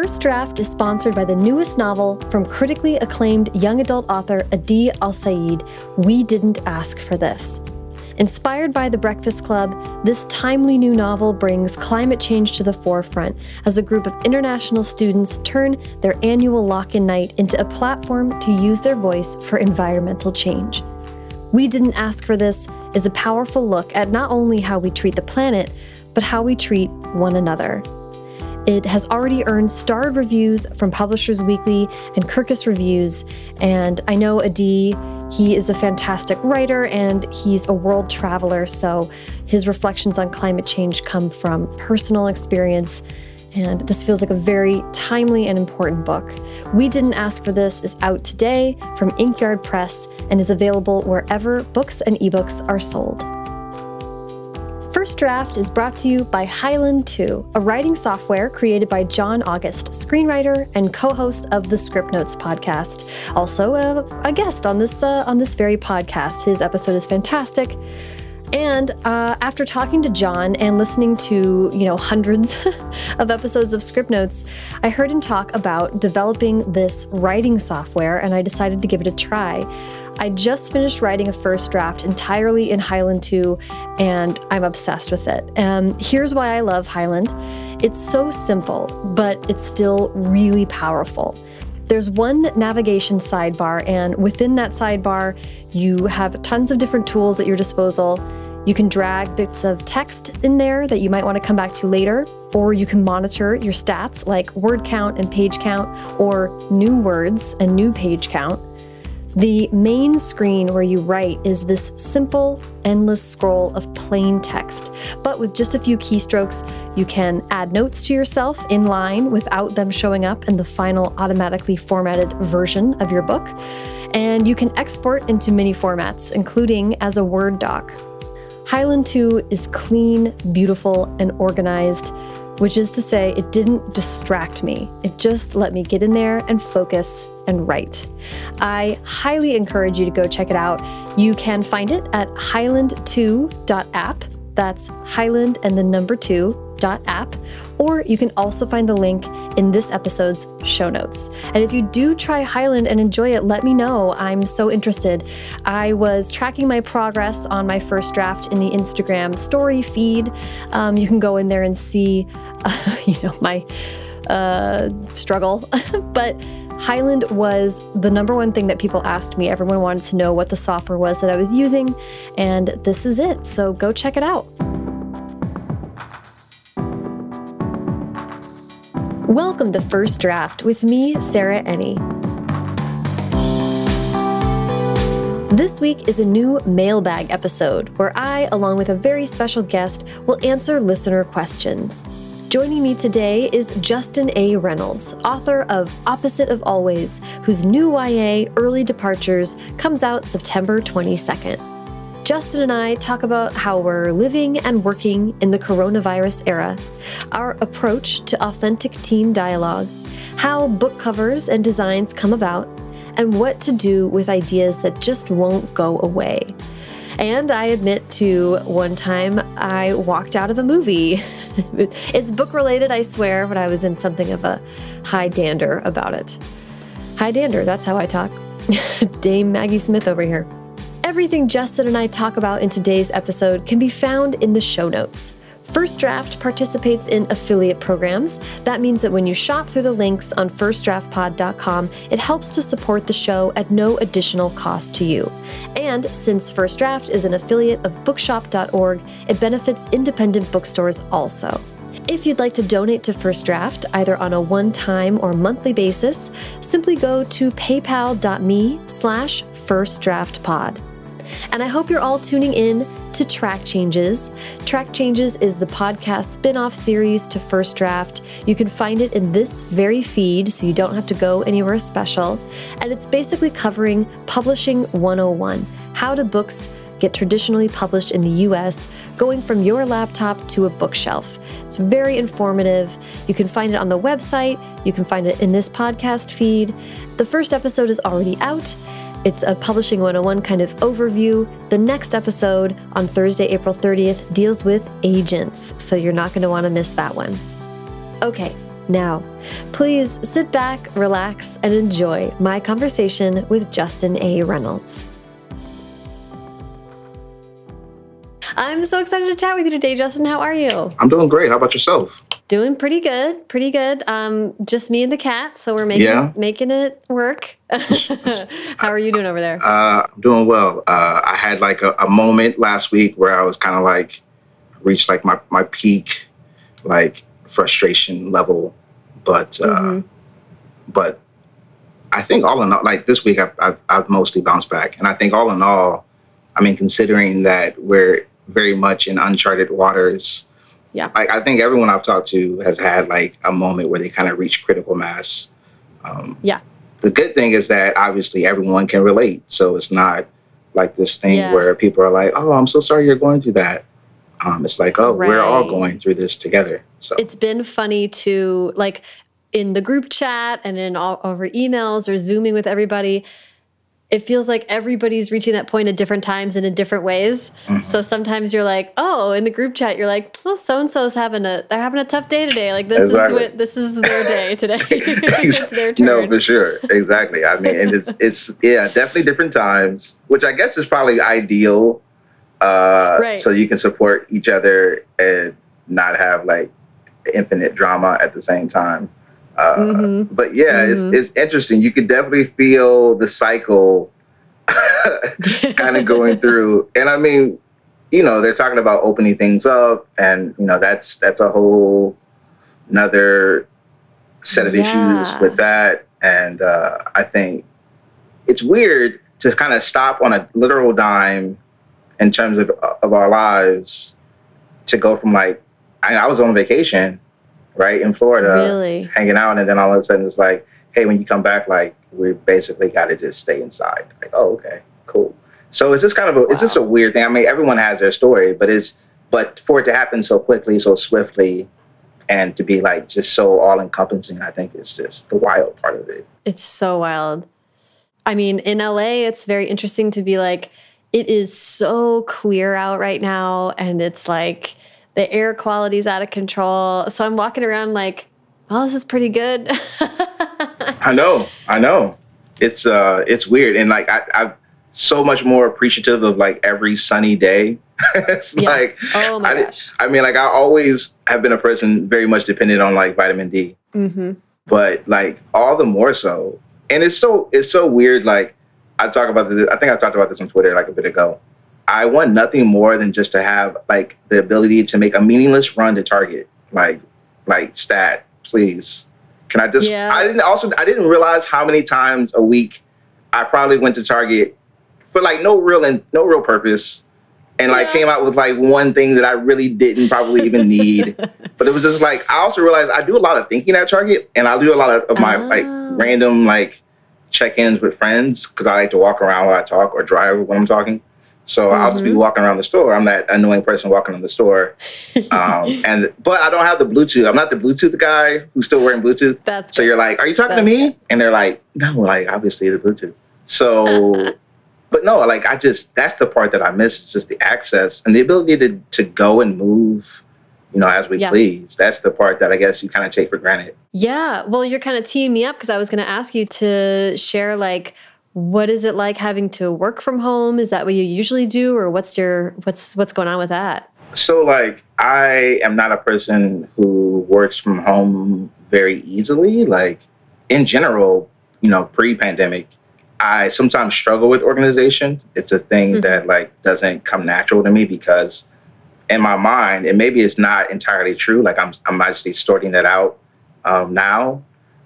First Draft is sponsored by the newest novel from critically acclaimed young adult author Adi Alsaid, We Didn't Ask for This. Inspired by The Breakfast Club, this timely new novel brings climate change to the forefront as a group of international students turn their annual lock in night into a platform to use their voice for environmental change. We Didn't Ask for This is a powerful look at not only how we treat the planet, but how we treat one another. It has already earned starred reviews from Publishers Weekly and Kirkus Reviews. And I know Adi, he is a fantastic writer and he's a world traveler. So his reflections on climate change come from personal experience. And this feels like a very timely and important book. We Didn't Ask for This is out today from Inkyard Press and is available wherever books and ebooks are sold. First Draft is brought to you by Highland 2, a writing software created by John August, screenwriter and co-host of the Scriptnotes podcast. Also, a, a guest on this uh, on this very podcast. His episode is fantastic. And uh, after talking to John and listening to, you know, hundreds of episodes of Scriptnotes, I heard him talk about developing this writing software, and I decided to give it a try. I just finished writing a first draft entirely in Highland 2, and I'm obsessed with it. And here's why I love Highland it's so simple, but it's still really powerful. There's one navigation sidebar, and within that sidebar, you have tons of different tools at your disposal. You can drag bits of text in there that you might want to come back to later, or you can monitor your stats like word count and page count, or new words and new page count. The main screen where you write is this simple, endless scroll of plain text. But with just a few keystrokes, you can add notes to yourself in line without them showing up in the final automatically formatted version of your book. And you can export into many formats, including as a Word doc. Highland 2 is clean, beautiful, and organized which is to say, it didn't distract me. It just let me get in there and focus and write. I highly encourage you to go check it out. You can find it at highland2.app. That's Highland and the number two app, or you can also find the link in this episode's show notes. And if you do try Highland and enjoy it, let me know. I'm so interested. I was tracking my progress on my first draft in the Instagram story feed. Um, you can go in there and see, uh, you know, my uh, struggle. but Highland was the number one thing that people asked me. Everyone wanted to know what the software was that I was using, and this is it. So go check it out. Welcome to First Draft with me, Sarah Enni. This week is a new mailbag episode where I, along with a very special guest, will answer listener questions. Joining me today is Justin A. Reynolds, author of Opposite of Always, whose new YA, Early Departures, comes out September 22nd. Justin and I talk about how we're living and working in the coronavirus era, our approach to authentic teen dialogue, how book covers and designs come about, and what to do with ideas that just won't go away. And I admit to one time I walked out of a movie. it's book related, I swear, but I was in something of a high dander about it. High dander, that's how I talk. Dame Maggie Smith over here. Everything Justin and I talk about in today's episode can be found in the show notes. First Draft participates in affiliate programs. That means that when you shop through the links on firstdraftpod.com, it helps to support the show at no additional cost to you. And since First Draft is an affiliate of bookshop.org, it benefits independent bookstores also. If you'd like to donate to First Draft, either on a one-time or monthly basis, simply go to paypal.me slash firstdraftpod. And I hope you're all tuning in to Track Changes. Track Changes is the podcast spin off series to First Draft. You can find it in this very feed, so you don't have to go anywhere special. And it's basically covering Publishing 101 how do books get traditionally published in the US, going from your laptop to a bookshelf. It's very informative. You can find it on the website, you can find it in this podcast feed. The first episode is already out. It's a Publishing 101 kind of overview. The next episode on Thursday, April 30th, deals with agents, so you're not going to want to miss that one. Okay, now. Please sit back, relax, and enjoy my conversation with Justin A. Reynolds. I'm so excited to chat with you today, Justin. How are you? I'm doing great. How about yourself? Doing pretty good, pretty good. Um, just me and the cat, so we're making Yeah. making it work. How are you doing over there? Uh, I'm doing well. Uh, I had like a, a moment last week where I was kind of like reached like my, my peak like frustration level, but uh, Mhm. but I think all in all, like this week, I've, I've I've mostly bounced back, and I think all in all, I mean, considering that we're very much in uncharted waters. Yeah. Like I think everyone I've talked to has had like a moment where they kind of reach critical mass. Um, Yeah. The good thing is that obviously everyone can relate, so it's not like this thing Yeah. where people are like, "Oh, I'm so sorry you're going through that." Um, it's like, "Oh, we're all going through this together." So it's been funny to like in the group chat and in all over emails or zooming with everybody it feels like everybody's reaching that point at different times and in different ways Mhm. so sometimes you're like oh in the group chat you're like well so and so's having a they're having a tough day today like this Exactly. is what this is their day today it's their turn No, for sure. Exactly. I mean, and it's it's yeah, definitely different times, which I guess is probably ideal. Uh, Right. So you can support each other and not have like infinite drama at the same time. Uh, Mhm. But yeah, Mhm. it's, it's interesting. You can definitely feel the cycle kind of going through. And I mean, you know, they're talking about opening things up, and you know, that's that's a whole another set of Yeah. issues with that. And uh, I think it's weird to kind of stop on a literal dime in terms of of our lives to go from like I, I was on vacation, right in Florida, really hanging out, and then all of a sudden it's like, hey, when you come back, like we basically got to just stay inside. Like, oh, okay, cool. So it's just kind of a, it's just a weird thing. I mean, everyone has their story, but it's but for it to happen so quickly, so swiftly, and to be like just so all encompassing, I think is just the wild part of it. It's so wild. I mean, in LA, it's very interesting to be like, it is so clear out right now, and it's like the air quality's out of control. So I'm walking around like, well, this is pretty good. I know, I know. It's uh, it's weird, and like I, I'm so much more appreciative of like every sunny day. it's Yeah. like oh my I, gosh. I mean, like I always have been a person very much dependent on like vitamin D. hmm but like all the more so. And it's so it's so weird. Like I talk about this. I think I talked about this on Twitter like a bit ago. I want nothing more than just to have like the ability to make a meaningless run to Target. Like like stat, please. Can I just? Yeah. I didn't also I didn't realize how many times a week I probably went to Target for like no real and no real purpose. And like Yeah. came out with like one thing that I really didn't probably even need. But it was just like I also realized I do a lot of thinking at Target, and I'll do a lot of, of my like Oh. random like check-ins with friends because I like to walk around while I talk or drive when I'm talking. So I'll just be Mhm. walking around the store. I'm that annoying person walking in the store, um, and but I don't have the Bluetooth. I'm not the Bluetooth guy who's still wearing Bluetooth. That's So good. you're like, "Are you talking to me?" good. And they're like, "No, like obviously the Bluetooth." So, but no, like I just that's the part that I miss. It's just the access and the ability to to go and move, you know, as we Yeah. please. That's the part that I guess you kind of take for granted. Yeah. Well, you're kind of teeing me up because I was going to ask you to share like what is it like having to work from home? Is that what you usually do or what's your what's what's going on with that? So like I am not a person who works from home very easily. Like in general, you know, pre-pandemic, I sometimes struggle with organization. It's a thing Mhm. that like doesn't come natural to me because in my mind, and maybe it's not entirely true. Like I'm I'm actually sorting that out um, now.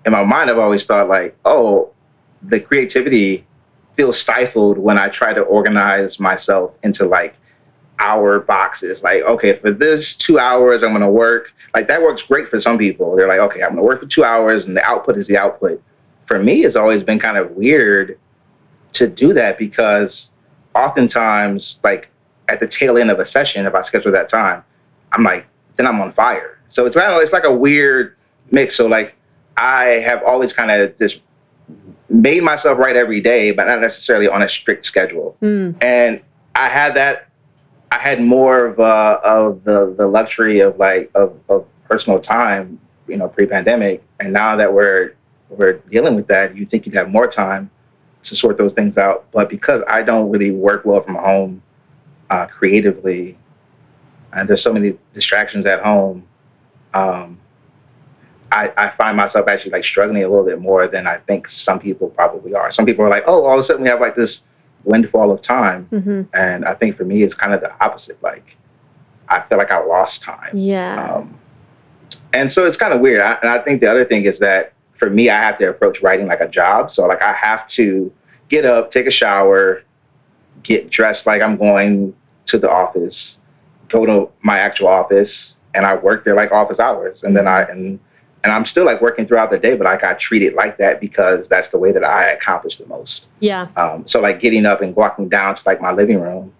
In my mind, I've always thought like, oh, the creativity feels stifled when I try to organize myself into like hour boxes. Like, okay, for this two hours, I'm going to work. Like, that works great for some people. They're like, okay, I'm going to work for two hours and the output is the output. For me, it's always been kind of weird to do that because oftentimes, like, at the tail end of a session, if I schedule that time, I'm like, then I'm on fire. So it's kind of, it's like a weird mix. So, like, I have always kind of just made myself right every day, but not necessarily on a strict schedule Mm, and I had that. I had more of uh, of the the luxury of like of, of personal time you know, pre-pandemic, and now that we're we're dealing with that, you think you'd have more time to sort those things out. But because I don't really work well from home uh, creatively, and there's so many distractions at home, um, I, I find myself actually like struggling a little bit more than I think some people probably are. Some people are like, oh, all of a sudden we have like this windfall of time, hmm and I think for me it's kind of the opposite. Like I feel like I lost time. Yeah. Um, and so it's kind of weird. I, and I think the other thing is that for me, I have to approach writing like a job. So like I have to get up, take a shower, get dressed like I'm going to the office, go to my actual office, and I work there like office hours. And then I and and I'm still like working throughout the day, but like I treat it like that because that's the way that I accomplish the most. yeah. Um, so like getting up and walking down to like my living room,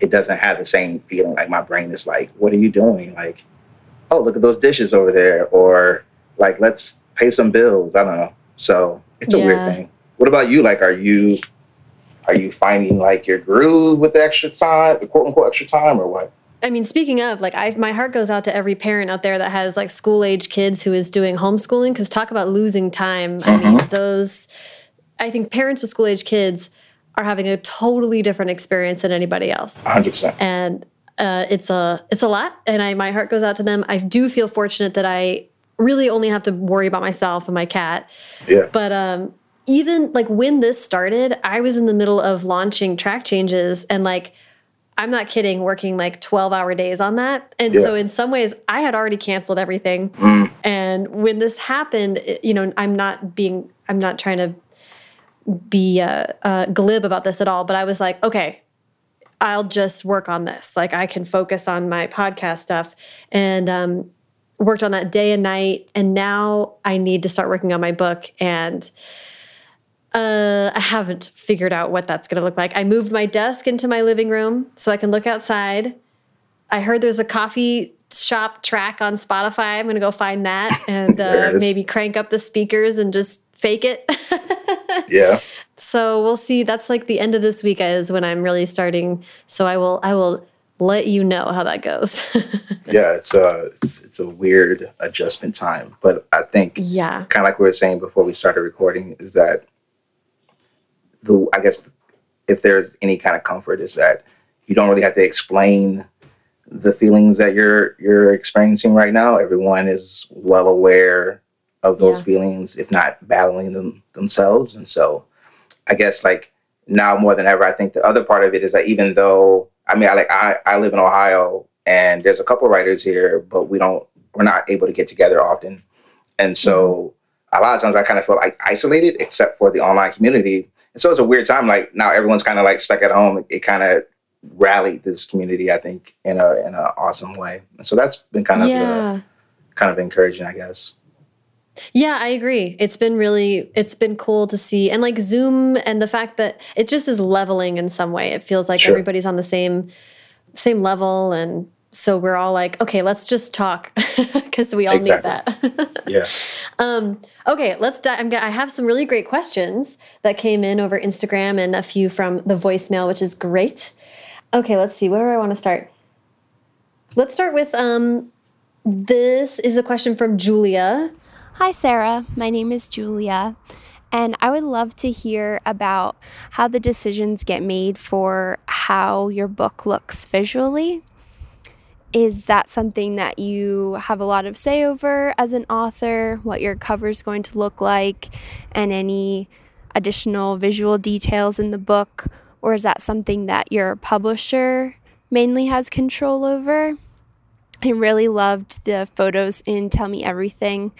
it doesn't have the same feeling. Like my brain is like, what are you doing? Like, oh, look at those dishes over there, or like let's pay some bills. I don't know. So it's a Yeah. weird thing. What about you? Like, are you are you finding like your groove with the extra time, the quote unquote extra time, or what? I mean, speaking of, like, I my heart goes out to every parent out there that has like school age kids who is doing homeschooling. Because talk about losing time. I mean, Mhm. those. I think parents with school age kids are having a totally different experience than anybody else, 100. percent and uh, it's a it's a lot. And I my heart goes out to them. I do feel fortunate that I really only have to worry about myself and my cat. Yeah. But um, even like when this started, I was in the middle of launching track changes and like I'm not kidding, working like 12 hour days on that. And Yeah. so in some ways I had already canceled everything. Mm, And when this happened, it- you know, I'm not being I'm not trying to be uh, uh, glib about this at all, but I was like, okay, I'll just work on this. Like I can focus on my podcast stuff and um, worked on that day and night. And now I need to start working on my book. And uh, I haven't figured out what that's going to look like. I moved my desk into my living room so I can look outside. I heard there's a coffee shop track on Spotify. I'm going to go find that and uh, maybe crank up the speakers and just fake it. yeah. so we'll see. That's like the end of this week is when I'm really starting. So I will I will let you know how that goes. Yeah. It's a it's, it's a weird adjustment time, but I think yeah. kind of like we were saying before we started recording, is that the I guess if there's any kind of comfort is that you don't really have to explain the feelings that you're you're experiencing right now. Everyone is well aware of those Yeah. feelings, if not battling them themselves. And so I guess like now more than ever, I think the other part of it is that even though I mean I like I, I live in Ohio and there's a couple writers here, but we don't we're not able to get together often. And so mm-hmm. a lot of times I kind of feel like isolated except for the online community. And so it's a weird time. Like now everyone's kind of like stuck at home. It, kind of rallied this community, I think, in a in an awesome way. And so that's been kind of Yeah. uh, kind of encouraging, I guess. Yeah, I agree. It's been really it's been cool to see and like Zoom and the fact that it just is leveling in some way. It feels like Sure. everybody's on the same same level and so we're all like, okay, let's just talk because we all need that. Yeah. Um, okay, let's dive. I'm, go- I have some really great questions that came in over Instagram and a few from the voicemail, which is great. Okay, let's see. Where do I want to start? Let's start with um, this is a question from Julia. Hi, Sarah. My name is Julia, and I would love to hear about how the decisions get made for how your book looks visually. Is that something that you have a lot of say over as an author? What your cover is going to look like, and any additional visual details in the book? Or is that something that your publisher mainly has control over? I really loved the photos in Tell Me Everything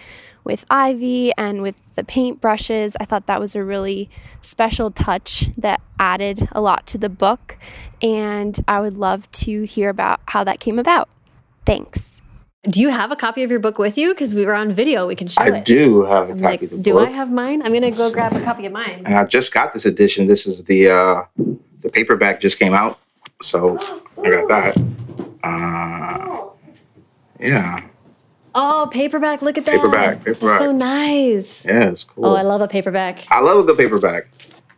with Ivy and with the paint brushes. I thought that was a really special touch that added a lot to the book, and I would love to hear about how that came about. Thanks. Do you have a copy of your book with you? Because we were on video, we can show I it. do have a I'm copy like, of the do book. I have mine? I'm gonna go grab a copy of mine. and I just got this edition. This is the uh, the paperback just came out, so I got that. Uh, yeah, Oh, paperback! Look at that. Paperback, That's paperback. so nice. yeah, it's cool. Oh, I love a paperback. I love a good paperback.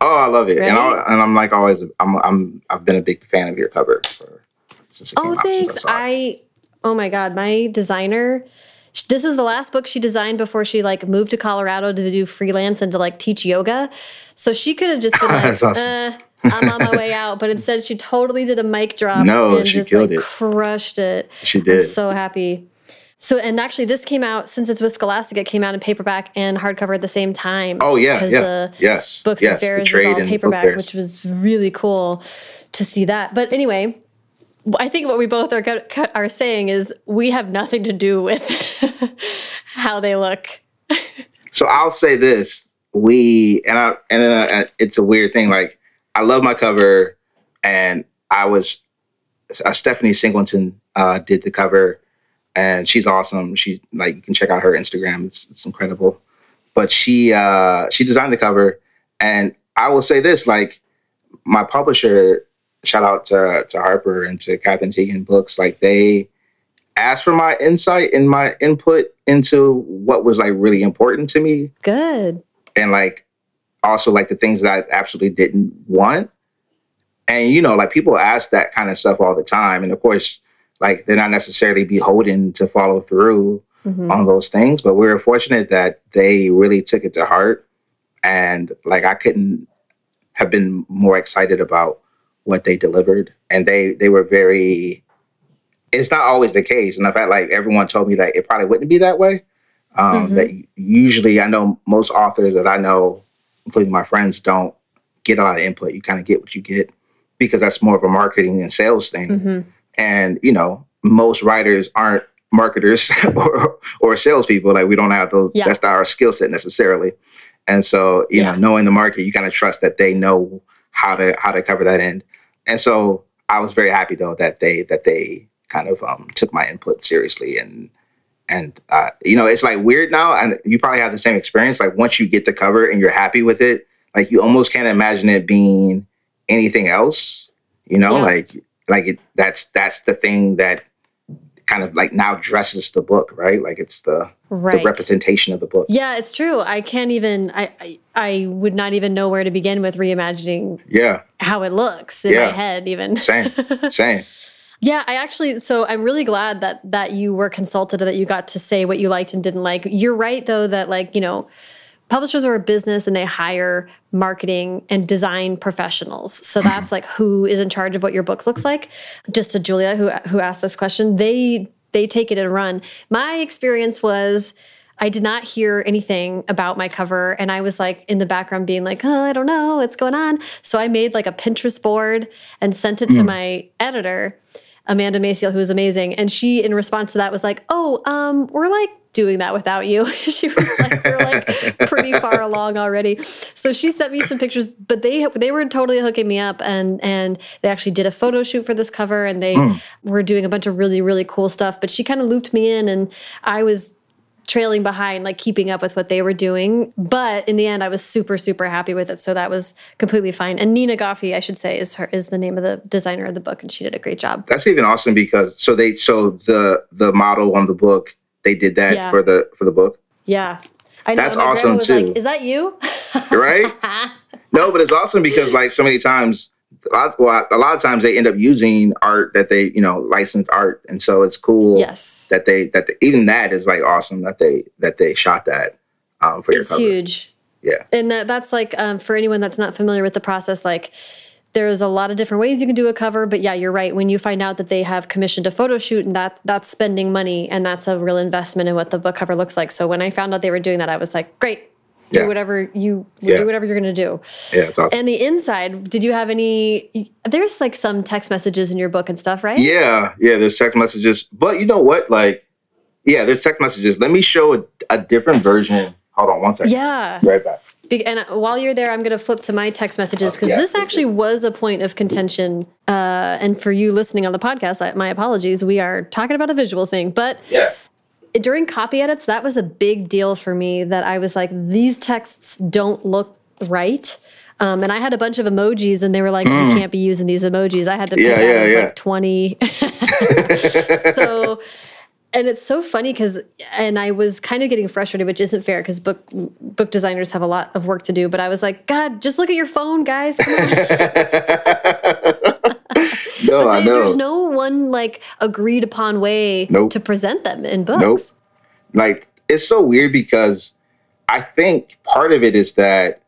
Oh, I love it, and, I, and I'm like always, I'm, I'm, I've been a big fan of your cover for, since it came Oh, thanks. I. I oh my god, my designer This is the last book she designed before she like moved to Colorado to do freelance and to like teach yoga. So she could have just been like, awesome. uh, I'm on my way out. But instead, she totally did a mic drop no, and she just like it. crushed it. She did. I'm so happy. So, and actually, this came out since it's with Scholastic. It came out in paperback and hardcover at the same time. Oh yeah, because yeah, the yes, books yes, and fairs is all trade and book paperback, which was really cool to see that. But anyway, I think what we both are are saying is we have nothing to do with how they look. So I'll say this: we and I and uh, it's a weird thing. Like I love my cover, and I was uh, Stephanie Singleton uh, did the cover, and she's awesome. She like you can check out her Instagram; it's, it's incredible. But she uh, she designed the cover, and I will say this: like my publisher, shout out to to Harper and to Katherine Tegen Books, like they asked for my insight and my input into what was like really important to me Good. and like also like the things that I absolutely didn't want. And you know, like people ask that kind of stuff all the time, and of course, like they're not necessarily beholden to follow through Mhm. on those things, but we were fortunate that they really took it to heart, and like I couldn't have been more excited about what they delivered, and they they were very. It's not always the case, and I felt like everyone told me that it probably wouldn't be that way. Um, Mhm. That usually, I know most authors that I know, including my friends, don't get a lot of input. You kind of get what you get because that's more of a marketing and sales thing Mhm. and you know most writers aren't marketers or, or salespeople like we don't have those Yeah. that's not our skill set necessarily and so you Yeah. know knowing the market you kind of trust that they know how to how to cover that end and so i was very happy though that they that they kind of um, took my input seriously and and uh, you know it's like weird now and you probably have the same experience like once you get the cover and you're happy with it like you almost can't imagine it being anything else you know Yeah. like like it, that's that's the thing that kind of like now dresses the book right like it's the, Right. the representation of the book Yeah, it's true. I can't even. I, I I would not even know where to begin with reimagining yeah how it looks in Yeah. my head. Even same same Yeah, I actually. So I'm really glad that that you were consulted and that you got to say what you liked and didn't like. You're right though that like you know, publishers are a business and they hire marketing and design professionals. So mm-hmm. that's like who is in charge of what your book looks like. Just to Julia who who asked this question, they they take it and run. My experience was. I did not hear anything about my cover, and I was like in the background being like, "Oh, I don't know what's going on." So I made like a Pinterest board and sent it to mm. my editor, Amanda Maciel, who was amazing. And she, in response to that, was like, "Oh, um, we're like doing that without you." she was like, "We're like pretty far along already." So she sent me some pictures, but they they were totally hooking me up, and and they actually did a photo shoot for this cover, and they were doing a bunch of really really cool stuff. But she kind of looped me in, and I was trailing behind, like keeping up with what they were doing. But in the end, I was super, super happy with it. So that was completely fine. And Nina Goffey, I should say, is her is the name of the designer of the book, and she did a great job. that's even awesome because so they so the the model on the book they did that Yeah. for the for the book Yeah. I know. That's awesome, was too. like, Is that you? right no but it's awesome because like so many times a lot, well, a lot of times they end up using art that they you know licensed art and so it's cool yes. that they that they, even that is like awesome that they that they shot that um, for your It's huge. Yeah. And that that's like um, for anyone that's not familiar with the process, like there's a lot of different ways you can do a cover, but yeah, you're right. When you find out that they have commissioned a photo shoot and that that's spending money and that's a real investment in what the book cover looks like. So when I found out they were doing that, I was like, great, do Yeah. whatever you Yeah. do whatever you're gonna do. Yeah, it's awesome. And the inside, did you have any? There's like some text messages in your book and stuff, right? yeah, yeah. There's text messages, but you know what? Like, yeah, there's text messages. Let me show a, a different version. Hold on one second. Yeah. Right back. Be- And while you're there, I'm going to flip to my text messages because Yeah, this actually was a point of contention. Uh, and for you listening on the podcast, I, my apologies. We are talking about a visual thing, but Yeah. During copy edits, that was a big deal for me. That I was like, these texts don't look right. Um, and I had a bunch of emojis, and they were like, "You can't be using these emojis." I had to pick Mm. Yeah, out yeah, yeah. like twenty. so, and it's so funny because, and I was kind of getting frustrated, which isn't fair because book book designers have a lot of work to do. But I was like, God, just look at your phone, guys. No, They- know. There's no one like agreed upon way Nope. to present them in books. Nope. Like it's so weird because I think part of it is that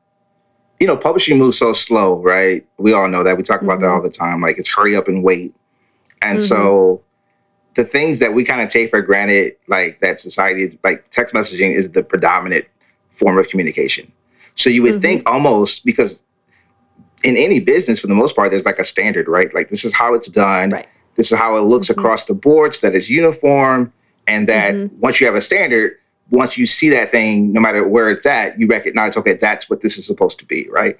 you know publishing moves so slow, right? We all know that. We talk about mm-hmm. that all the time. Like it's hurry up and wait, and mm-hmm. so the things that we kind of take for granted, like that society, like text messaging is the predominant form of communication. So you would mm-hmm. think almost because in any business, for the most part, there's like a standard, right? Like this is how it's done. Right. This is how it looks mm-hmm. across the board, so that it's uniform, and that mm-hmm. once you have a standard, once you see that thing, no matter where it's at, you recognize, okay, that's what this is supposed to be, right?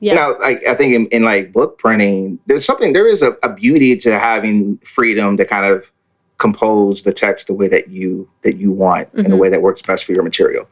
Yeah. Now, like I think in, in like book printing, there's something there is a, a beauty to having freedom to kind of compose the text the way that you that you want mm-hmm. in a mm-hmm. way that works best for your material.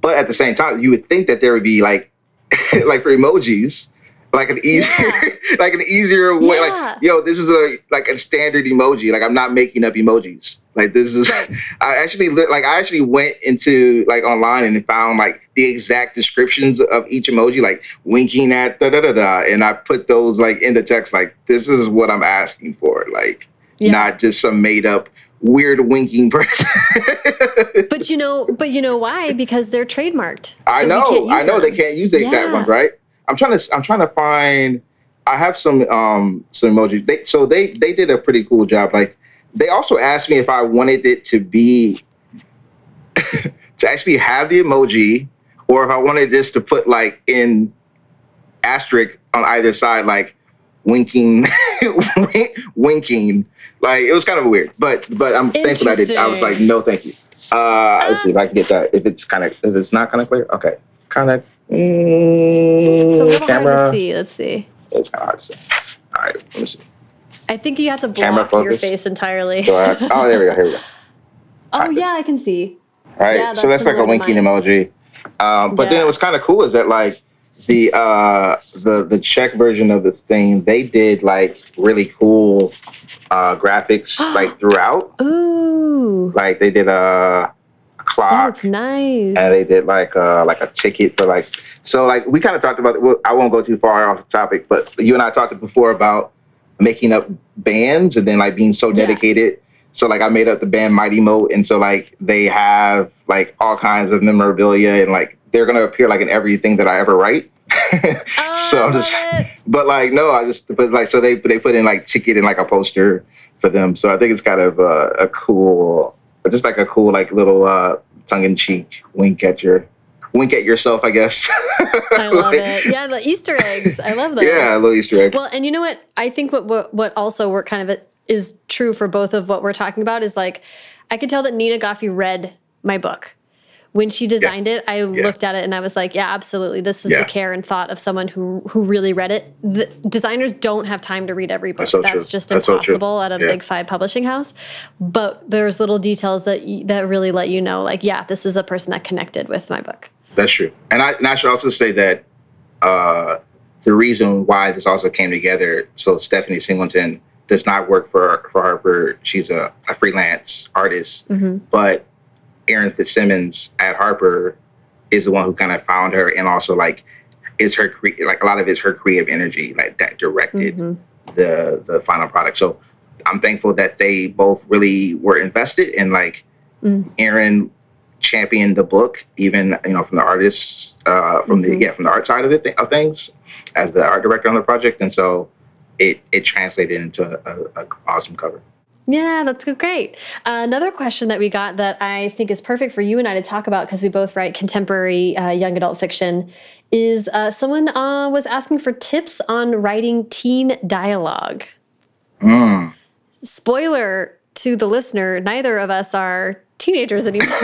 But at the same time, you would think that there would be like like for emojis, like an easier yeah. like an easier way yeah. like yo this is a like a standard emoji like i'm not making up emojis like this is right. i actually like i actually went into like online and found like the exact descriptions of each emoji like winking at da da da da and i put those like in the text like this is what i'm asking for like yeah. not just some made up weird winking person. but you know, but you know why? Because they're trademarked. I know, I know they can't use the exact ones, right? I'm trying to I'm trying to find. I have some um some emojis. They, so they they did a pretty cool job. Like they also asked me if I wanted it to be to actually have the emoji, or if I wanted this to put like in asterisk on either side, like winking, winking. Like it was kind of weird, but but I'm thankful I did. I was like, no, thank you. Uh, let's see if I can get that. If it's kind of if it's not kind of clear, okay, kind of Mm, it's a little camera. hard to see. Let's see. It's hard to see. All right, let me see. I think you have to block your face entirely. oh, there we go. Here we go. oh right. yeah, I can see. All right, yeah, so that's like a winking emoji. Um, but yeah. then it was kind of cool is that like the uh, the the Czech version of this thing, they did like really cool uh, graphics like throughout. Ooh. Like they did a. Uh, clock. That's nice. And they did like uh like a ticket for like so like we kind of talked about. Well, I won't go too far off the topic, but you and I talked before about making up bands and then like being so dedicated. Yeah. So like I made up the band Mighty Moat, and so like they have like all kinds of memorabilia and like they're gonna appear like in everything that I ever write. oh, so I'm just, but like no, I just but like so they they put in like ticket and like a poster for them. So I think it's kind of uh, a cool just like a cool like little uh, tongue in cheek wink at your wink at yourself, I guess. I love like, it. Yeah, the Easter eggs. I love those. Yeah, little Easter eggs. Well, and you know what? I think what what, what also work kind of is true for both of what we're talking about is like I could tell that Nina Goffey read my book when she designed yeah. it, I yeah. looked at it and I was like, yeah, absolutely. This is yeah. the care and thought of someone who who really read it. The designers don't have time to read every book. That's, so That's just That's impossible at a big five publishing house. But there's little details that that really let you know, like, yeah, this is a person that connected with my book. That's true. And I, and I should also say that uh, the reason why this also came together. So Stephanie Singleton does not work for for Harper. She's a, a freelance artist, mm-hmm. but Erin Fitzsimmons at Harper is the one who kind of found her, and also like is her cre- like a lot of it's her creative energy like that directed mm-hmm. the the final product. So I'm thankful that they both really were invested in like mm. Erin championed the book, even you know from the artists uh, from mm-hmm. the yeah from the art side of it th- of things as the art director on the project, and so it it translated into a, a awesome cover. Yeah, that's great. Uh, another question that we got that I think is perfect for you and I to talk about because we both write contemporary uh, young adult fiction is uh, someone uh, was asking for tips on writing teen dialogue. Mm. Spoiler to the listener: neither of us are teenagers anymore.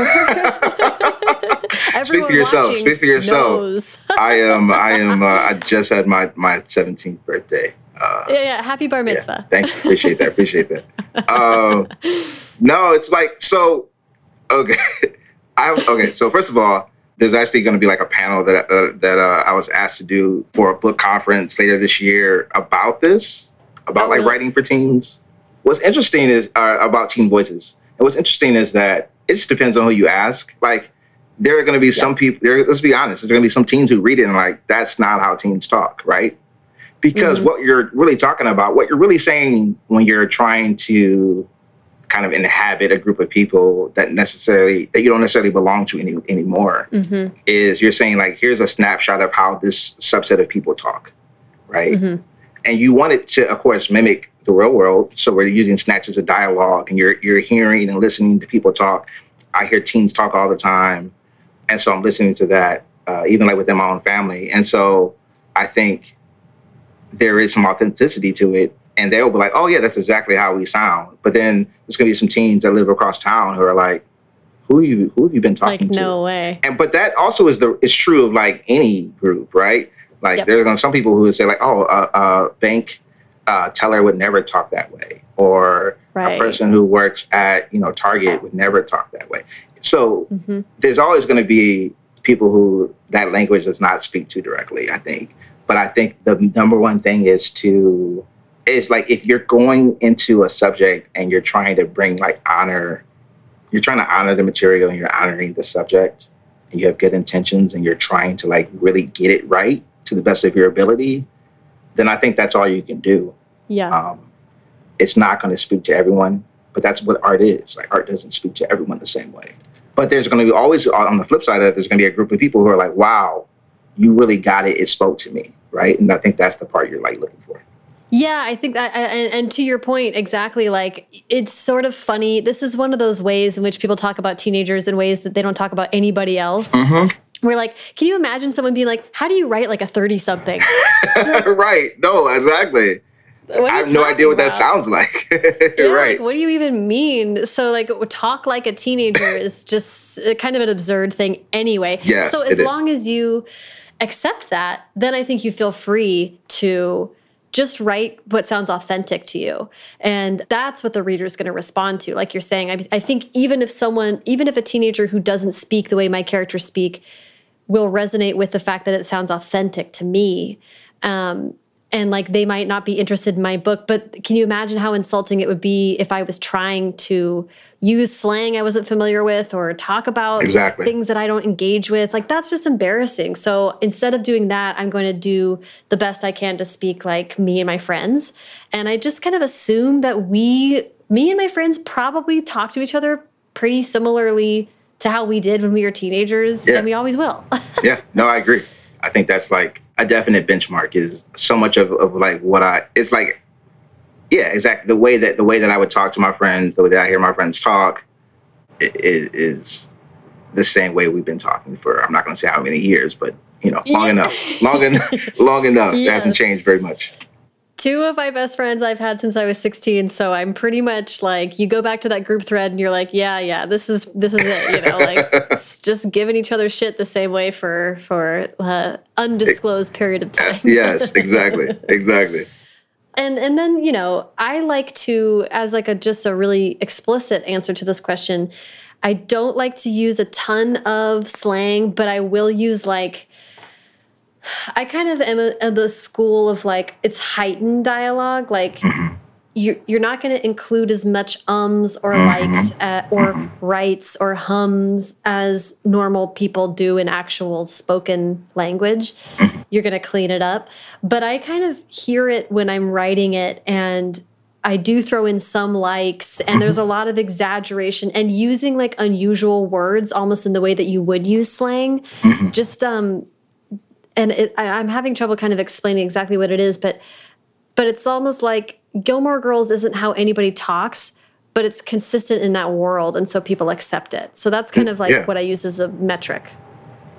Speak for yourself. Speak for yourself. I am. I am. Uh, I just had my my 17th birthday. Uh, yeah, yeah. Happy bar mitzvah. Yeah, thanks. Appreciate that. Appreciate that. Uh, no, it's like so. Okay, I okay. So first of all, there's actually going to be like a panel that uh, that uh, I was asked to do for a book conference later this year about this, about oh, like really? writing for teens. What's interesting is uh, about teen voices. And what's interesting is that it just depends on who you ask. Like there are going to be yeah. some people. There, let's be honest. There's going to be some teens who read it and like that's not how teens talk, right? Because mm-hmm. what you're really talking about, what you're really saying when you're trying to kind of inhabit a group of people that necessarily that you don't necessarily belong to any, anymore mm-hmm. is you're saying like here's a snapshot of how this subset of people talk right mm-hmm. and you want it to of course mimic the real world so we're using snatches of dialogue and you're you're hearing and listening to people talk i hear teens talk all the time and so i'm listening to that uh, even like within my own family and so i think there is some authenticity to it and they'll be like, "Oh yeah, that's exactly how we sound." But then there's gonna be some teens that live across town who are like, "Who you? Who have you been talking to? like, to?" No way. And but that also is the is true of like any group, right? Like yep. there's gonna some people who would say like, "Oh, a uh, uh, bank uh, teller would never talk that way," or right. a person who works at you know Target would never talk that way. So mm-hmm. there's always going to be people who that language does not speak to directly. I think, but I think the number one thing is to is like if you're going into a subject and you're trying to bring like honor, you're trying to honor the material and you're honoring the subject, and you have good intentions and you're trying to like really get it right to the best of your ability, then I think that's all you can do. Yeah. Um, it's not going to speak to everyone, but that's what art is. Like art doesn't speak to everyone the same way. But there's going to be always on the flip side of that, there's going to be a group of people who are like, "Wow, you really got it. It spoke to me." Right, and I think that's the part you're like looking for. Yeah, I think that, and, and, to your point, exactly. Like, it's sort of funny. This is one of those ways in which people talk about teenagers in ways that they don't talk about anybody else. Mm-hmm. We're like, can you imagine someone being like, "How do you write like a thirty something?" right? No, exactly. I have no idea what about? that sounds like. yeah, right. Like, what do you even mean? So, like, talk like a teenager is just kind of an absurd thing anyway. Yeah. So, as long as you accept that, then I think you feel free to just write what sounds authentic to you. And that's what the reader is going to respond to. Like you're saying, I, I, think even if someone, even if a teenager who doesn't speak the way my characters speak will resonate with the fact that it sounds authentic to me, um, and like they might not be interested in my book but can you imagine how insulting it would be if i was trying to use slang i wasn't familiar with or talk about exactly. things that i don't engage with? Like that's just embarrassing. So instead of doing that i'm going to do the best i can to speak like me and my friends. And i just kind of assume that we me and my friends probably talk to each other pretty similarly to how we did when we were teenagers yeah. and we always will. Yeah. No i agree i think that's like a definite benchmark is so much of, of like what I it's like yeah exactly the way that the way that I would talk to my friends the way that I hear my friends talk is, is the same way we've been talking for I'm not going to say how many years but you know long yeah. enough long enough long enough yes. it hasn't changed very much two of my best friends I've had since I was 16. So I'm pretty much like, you go back to that group thread and you're like, yeah, yeah, this is, this is it. You know, like just giving each other shit the same way for, for uh, undisclosed period of time. yes, exactly. Exactly. And, and then, you know, I like to, as like a, just a really explicit answer to this question, I don't like to use a ton of slang, but I will use like, I kind of am of the school of like it's heightened dialogue. Like mm-hmm. you're you're not going to include as much ums or mm-hmm. likes uh, or mm-hmm. rights or hums as normal people do in actual spoken language. Mm-hmm. You're going to clean it up, but I kind of hear it when I'm writing it and. I do throw in some likes, and there's a lot of exaggeration and using like unusual words almost in the way that you would use slang. Mm-hmm. Just um, and it, I, I'm having trouble kind of explaining exactly what it is, but but it's almost like Gilmore Girls isn't how anybody talks, but it's consistent in that world, and so people accept it. So that's kind of like yeah. what I use as a metric.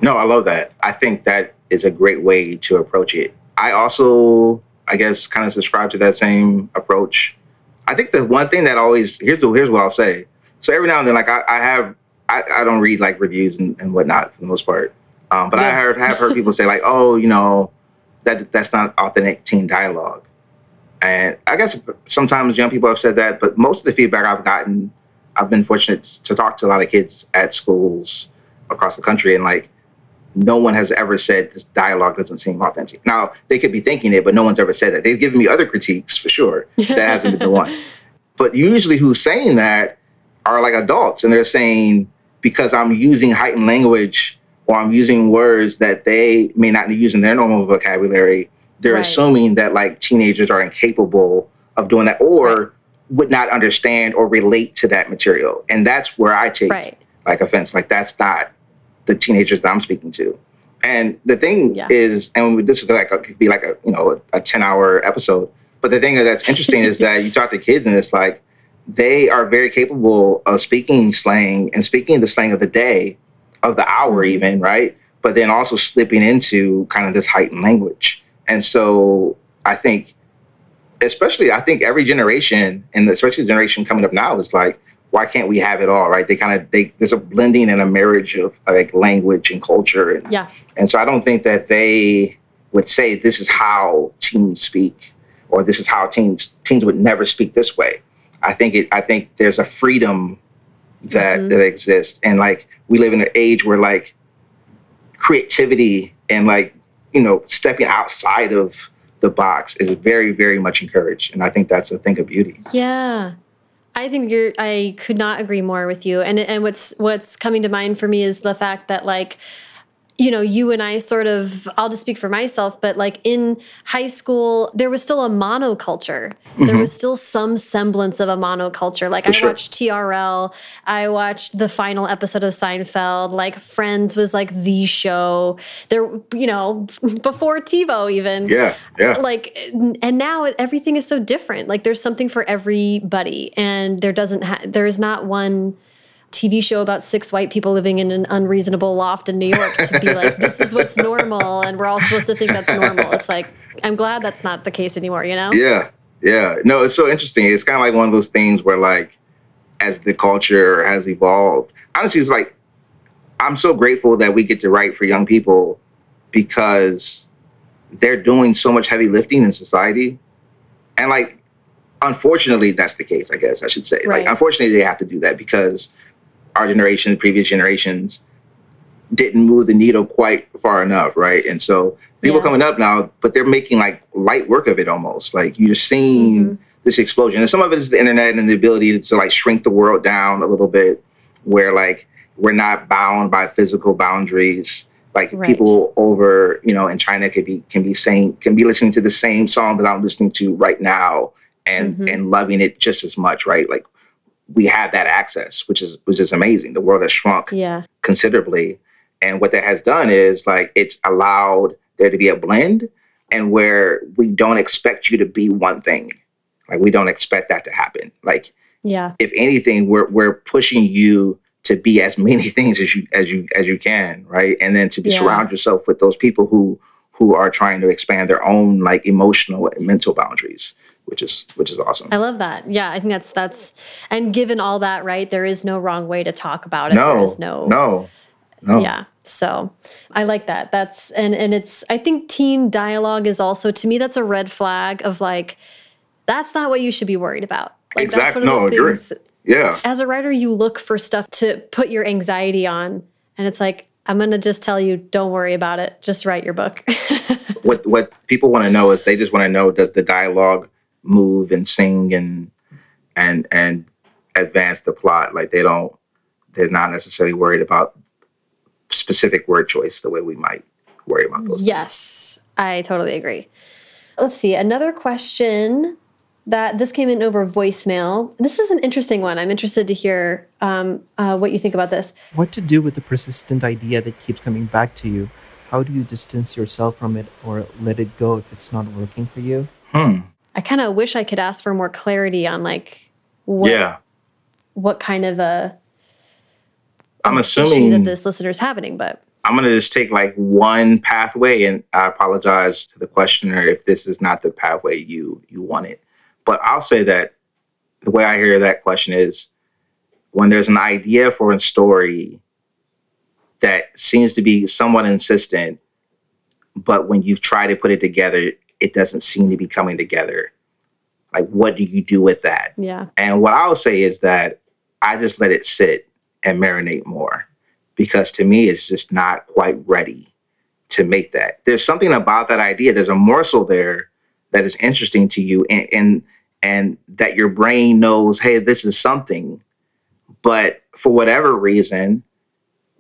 No, I love that. I think that is a great way to approach it. I also, I guess, kind of subscribe to that same approach. I think the one thing that always here's the, here's what I'll say. So every now and then, like I, I have, I, I don't read like reviews and, and whatnot for the most part. Um, but yeah. I heard have heard people say like, oh, you know, that that's not authentic teen dialogue. And I guess sometimes young people have said that, but most of the feedback I've gotten, I've been fortunate to talk to a lot of kids at schools across the country, and like, no one has ever said this dialogue doesn't seem authentic. Now they could be thinking it, but no one's ever said that. They've given me other critiques for sure. that hasn't been the one. But usually, who's saying that are like adults, and they're saying because I'm using heightened language or I'm using words that they may not use in their normal vocabulary, they're right. assuming that like teenagers are incapable of doing that, or right. would not understand or relate to that material. And that's where I take Right. like offense. Like that's not the teenagers that I'm speaking to. And the thing Yeah. is, and this is like a, could be like a you know a, 10 hour episode. But the thing that's interesting is that you talk to kids and it's like they are very capable of speaking slang and speaking the slang of the day, of the hour Mhm. even, right? But then also slipping into kind of this heightened language. And so I think, especially I think every generation, and especially the generation coming up now, is like, why can't we have it all, right? They kind of they there's a blending and a marriage of like language and culture, and Yeah. and so I don't think that they would say this is how teens speak, or this is how teens teens would never speak this way. I think it. I think there's a freedom that Mhm. that exists, and like we live in an age where like creativity and like you know stepping outside of the box is very very much encouraged, and I think that's a thing of beauty. Yeah. I think you're I could not agree more with you. And and what's what's coming to mind for me is the fact that like you know, you and I sort of I'll just speak for myself, but like in high school there was still a monoculture. There Mhm. was still some semblance of a monoculture. Like For I sure. watched TRL, I watched the final episode of Seinfeld, like Friends was like the show. There you know, before TiVo even Yeah, yeah, like and now everything is so different like there's something for everybody and there doesn't ha- there is not one tv show about six white people living in an unreasonable loft in new york to be like this is what's normal and we're all supposed to think that's normal it's like i'm glad that's not the case anymore you know yeah, yeah. No, it's so interesting. It's kind of like one of those things where like as the culture has evolved, honestly, it's like I'm so grateful that we get to write for young people because they're doing so much heavy lifting in society. And like, unfortunately, that's the case, I guess I should say. Right. Like, unfortunately, they have to do that because our generation, previous generations, didn't move the needle quite far enough, right? And so people Yeah. coming up now, but they're making like light work of it almost. Like you're seeing Mhm. this explosion, and some of it is the internet and the ability to like shrink the world down a little bit, where like we're not bound by physical boundaries. Like Right. people over, you know, in China could be can be saying can be listening to the same song that I'm listening to right now and Mhm. and loving it just as much, right? Like we have that access, which is which is amazing. The world has shrunk yeah considerably. And what that has done is like it's allowed there to be a blend and where we don't expect you to be one thing. Like we don't expect that to happen. Like yeah if anything, we're we're pushing you to be as many things as you as you as you can, right? And then to be Yeah. surround yourself with those people who who are trying to expand their own like emotional and mental boundaries, which is which is awesome. i love that yeah i think that's that's and given all that right there is no wrong way to talk about it there No, is no no, no. yeah so i like that that's and and it's i think teen dialogue is also to me that's a red flag of like that's not what you should be worried about like that's Exact- one of no, those agree. things Yeah. as a writer you look for stuff to put your anxiety on and it's like i'm gonna just tell you don't worry about it just write your book what what people want to know is they just want to know does the dialogue move and sing and and and advance the plot. Like they don't they're not necessarily worried about specific word choice the way we might worry about those yes i totally agree. Let's see another question that this came in over voicemail. This is an interesting one. I'm interested to hear um, uh, what you think about this. What to do with the persistent idea that keeps coming back to you? How do you distance yourself from it or let it go if it's not working for you? hmm I kind of wish I could ask for more clarity on like what yeah. what kind of a i'm issue assuming that this listener is happening, but i'm going to just take like one pathway and i apologize to the questioner if this is not the pathway you you wanted. But i'll say that the way i hear that question is when there's an idea for a story that seems to be somewhat insistent, but when you try to put it together, it doesn't seem to be coming together. Like, what do you do with that? yeah, And what I'll say is that I just let it sit and marinate more because to me, it's just not quite ready to make that. There's something about that idea. There's a morsel there that is interesting to you, and and and that your brain knows, hey, this is something, but for whatever reason,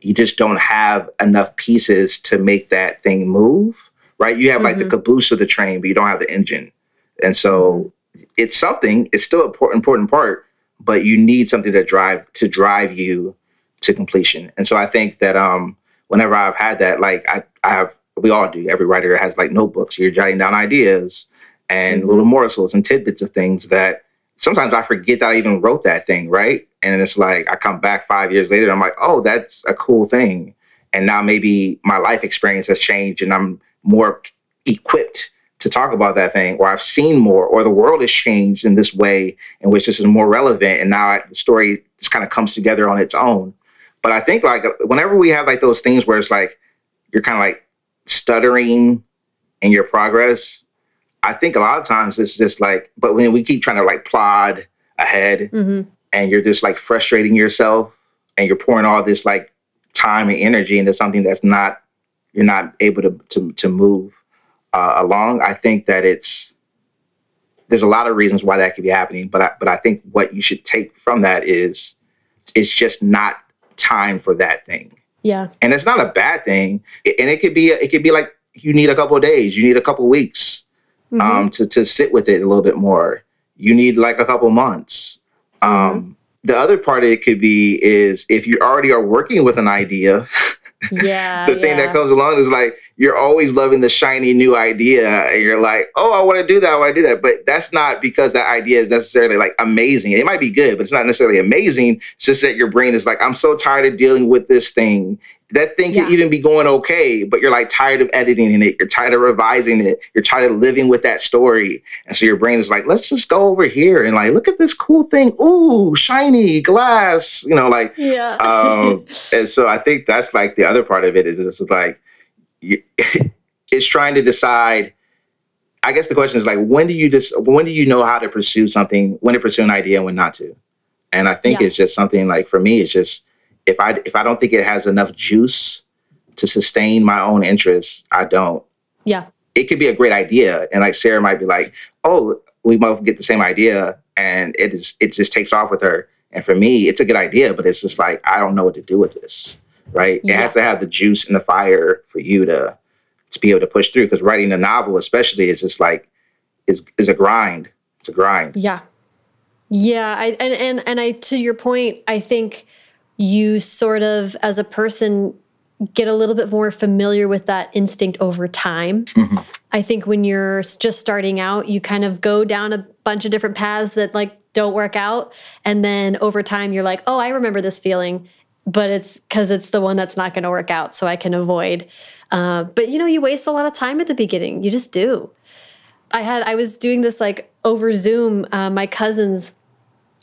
you just don't have enough pieces to make that thing move. Right? You have like the caboose of the train, but you don't have the engine. And so it's something. It's still an important important part, but you need something to drive to drive you to completion. And so I think that um, whenever I've had that, like I, I have, we all do. Every writer has like notebooks. You're jotting down ideas and Mhm. little morsels and tidbits of things that sometimes I forget that I even wrote that thing, right? And it's like I come back five years later, and I'm like, oh, that's a cool thing. And now maybe my life experience has changed, and I'm more equipped to talk about that thing, or I've seen more, or the world has changed in this way in which this is more relevant, and now I, the story just kind of comes together on its own. But I think like whenever we have like those things where it's like you're kind of like stuttering in your progress, I think a lot of times it's just like, but when we keep trying to like plod ahead hmm and you're just like frustrating yourself and you're pouring all this like time and energy into something that's not, you're not able to, to, to move uh, along. I think that it's, there's a lot of reasons why that could be happening, but I, but I think what you should take from that is it's just not time for that thing Yeah. and it's not a bad thing. And it could be it could be like you need a couple of days, you need a couple of weeks Mhm. um, to to sit with it a little bit more. You need like a couple months. Um, The other part of it could be is if you already are working with an idea, yeah. the thing yeah. that comes along is like you're always loving the shiny new idea, and you're like, oh, I want to do that, I want to do that. But that's not because that idea is necessarily like amazing. It might be good, but it's not necessarily amazing. It's just that your brain is like, I'm so tired of dealing with this thing. That thing Yeah. can even be going okay, but you're like tired of editing it. You're tired of revising it. You're tired of living with that story. And so your brain is like, let's just go over here and like, look at this cool thing. Ooh, shiny glass. You know, like, Yeah. um, and so I think that's like the other part of it is this is like you, it's trying to decide. I guess the question is like when do you just when do you know how to pursue something, when to pursue an idea and when not to? And I think Yeah. it's just something like for me, it's just if I if I don't think it has enough juice to sustain my own interests, I don't. yeah. It could be a great idea, and like Sarah might be like, "Oh, we both get the same idea," and it is it just takes off with her. And for me, it's a good idea, but it's just like I don't know what to do with this. Right? It has to have the juice and the fire for you to to be able to push through. Because writing a novel, especially, is just like is is a grind. It's a grind. Yeah. Yeah, I and and and I to your point, I think you sort of as a person get a little bit more familiar with that instinct over time. Mhm. I think when you're just starting out, you kind of go down a bunch of different paths that like don't work out and then over time you're like, "Oh, I remember this feeling." But it's cuz it's the one that's not going to work out, so I can avoid. Uh, but you know, you waste a lot of time at the beginning. You just do. I had I was doing this like over Zoom. Uh, my cousins,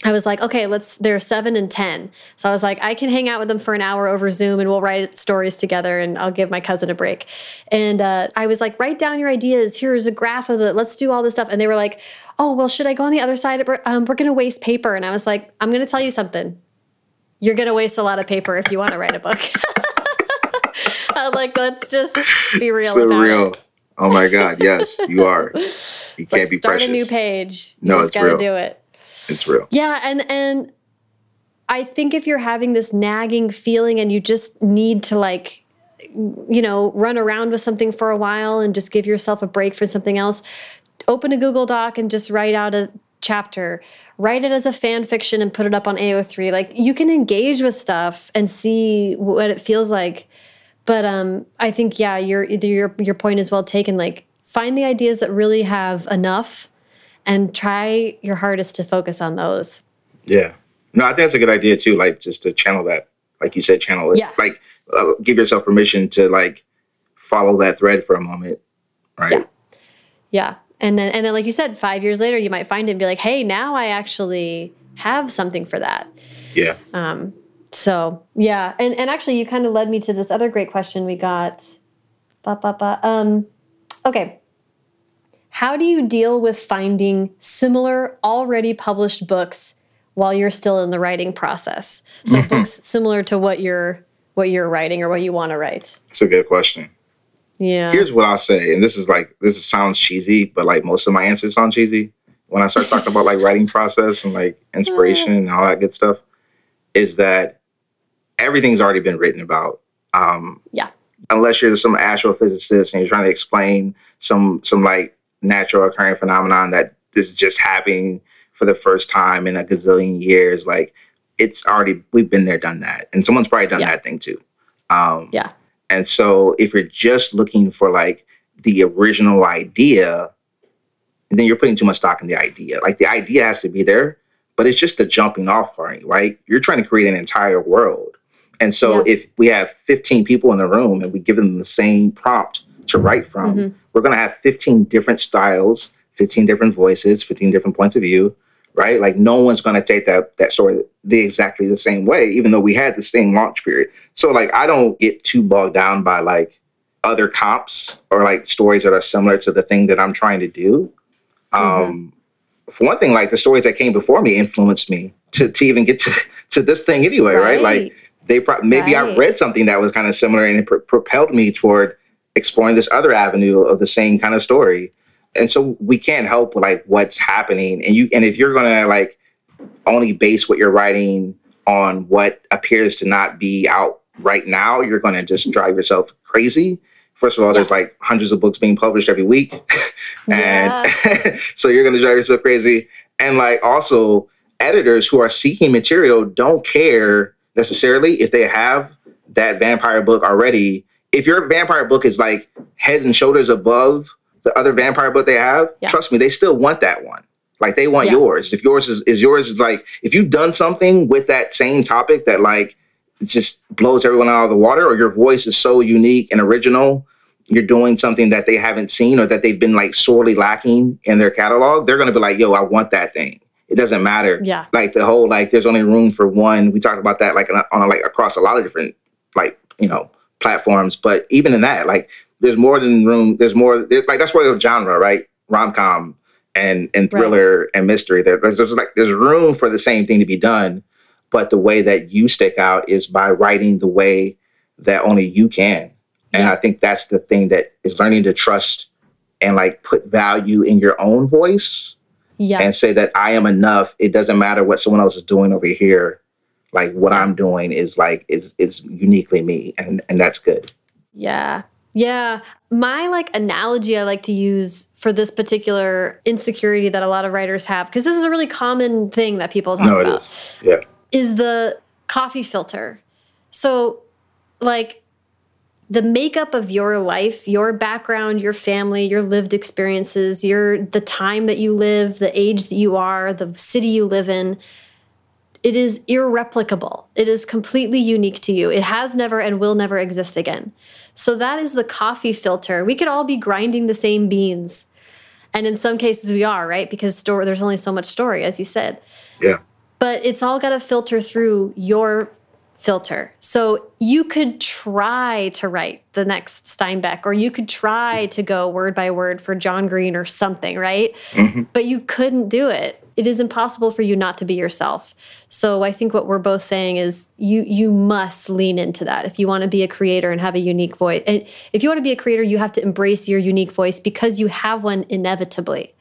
I was like, okay, let's. They're seven and ten, so I was like, I can hang out with them for an hour over Zoom, and we'll write stories together, and I'll give my cousin a break. And uh, I was like, write down your ideas. Here's a graph of it. Let's do all this stuff. And they were like, oh well, should I go on the other side? Um, we're gonna waste paper. And I was like, I'm gonna tell you something. You're gonna waste a lot of paper if you want to write a book. I was like, let's just be real So real. it. Oh my God! Yes, you are. You It's can't like be start precious. a new page. You No, just it's gotta real. do it. It's real. Yeah, and and I think if you're having this nagging feeling and you just need to like you know, run around with something for a while and just give yourself a break for something else, open a Google Doc and just write out a chapter. Write it as a fan fiction and put it up on AO3. Like you can engage with stuff and see what it feels like. But um I think yeah, your your your point is well taken like find the ideas that really have enough and try your hardest to focus on those. Yeah. No, I think that's a good idea too. Like just to channel that, like you said, channel it. Yeah. Like uh, give yourself permission to like follow that thread for a moment, right? Yeah. Yeah. And then and then like you said, 5 years later you might find it and be like, "Hey, now I actually have something for that." Yeah. Um so, yeah. And and actually you kind of led me to this other great question we got. Ba, ba, ba. Um okay. How do you deal with finding similar already published books while you're still in the writing process? So Mhm. books similar to what you're what you're writing or what you want to write. It's a good question. Yeah. Here's what I'll say, and this is like this sounds cheesy, but like most of my answers sound cheesy when I start talking about like writing process and like inspiration and all that good stuff. Is that everything's already been written about? Um, Yeah. Unless you're some astrophysicist and you're trying to explain some some like natural occurring phenomenon that this is just happening for the first time in a gazillion years. Like it's already we've been there, done that, and someone's probably done Yeah. that thing too. Um, Yeah. And so if you're just looking for like the original idea, then you're putting too much stock in the idea. Like the idea has to be there, but it's just the jumping off point, right? You're trying to create an entire world. And so Yeah. if we have 15 people in the room and we give them the same prompt to write from, Mhm. we're going to have 15 different styles, 15 different voices, 15 different points of view, right? Like no one's going to take that that story the exactly the same way, even though we had the same launch period. So like I don't get too bogged down by like other comps or like stories that are similar to the thing that I'm trying to do. Um, for one thing, like the stories that came before me influenced me to, to even get to, to this thing anyway, right? Like they pro- maybe I read something that was kind of similar and it pr- propelled me toward exploring this other avenue of the same kind of story. And so we can't help like what's happening. And you and if you're gonna like only base what you're writing on what appears to not be out right now, you're gonna just drive yourself crazy. First of all, there's like hundreds of books being published every week. and so you're gonna drive yourself crazy. And like also editors who are seeking material don't care necessarily if they have that vampire book already. If your vampire book is like heads and shoulders above the other vampire book they have, Yeah. trust me, they still want that one. Like they want Yeah. yours. If yours is, is yours is like if you've done something with that same topic that like just blows everyone out of the water, or your voice is so unique and original, you're doing something that they haven't seen or that they've been like sorely lacking in their catalog, they're gonna be like, yo, I want that thing. It doesn't matter Yeah. like the whole like there's only room for one we talked about that like on, on a, like across a lot of different like you know platforms but even in that like there's more than room there's more there's, like that's where the genre right rom-com and and Right. thriller and mystery there, there's, there's like there's room for the same thing to be done but the way that you stick out is by writing the way that only you can and Yeah. i think that's the thing that is learning to trust and like put value in your own voice Yeah. and say that I am enough. It doesn't matter what someone else is doing over here. Like what I'm doing is like is is uniquely me, and and that's good. Yeah. Yeah. My like analogy I like to use for this particular insecurity that a lot of writers have, because this is a really common thing that people talk No, it about, is. Yeah. is the coffee filter. So, like, the makeup of your life, your background, your family, your lived experiences, your the time that you live, the age that you are, the city you live in, it is irreplicable. It is completely unique to you. It has never and will never exist again. So that is the coffee filter. We could all be grinding the same beans. And in some cases we are, right? Because there's only so much story as you said Yeah. but it's all got to filter through your filter. So you could try to write the next Steinbeck, or you could try to go word by word for John Green or something, right? Mhm. But you couldn't do it. It is impossible for you not to be yourself. So I think what we're both saying is you you must lean into that if you want to be a creator and have a unique voice. And if you want to be a creator, you have to embrace your unique voice because you have one inevitably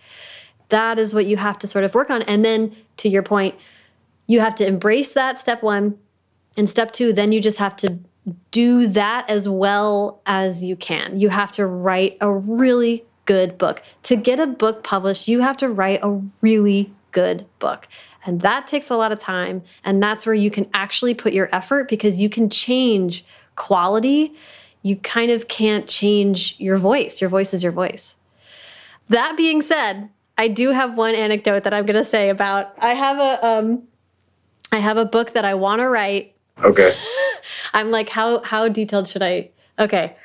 that is what you have to sort of work on. And then to your point, you have to embrace that step one. And step two, then you just have to do that as well as you can. You have to write a really good book. To get a book published, you have to write a really good book. And that takes a lot of time. And that's where you can actually put your effort because you can change quality. You kind of can't change your voice. Your voice is your voice. That being said, I do have one anecdote that I'm going to say about. I have a um, I have a book that I want to write. Okay. I'm like, how how detailed should I? Okay,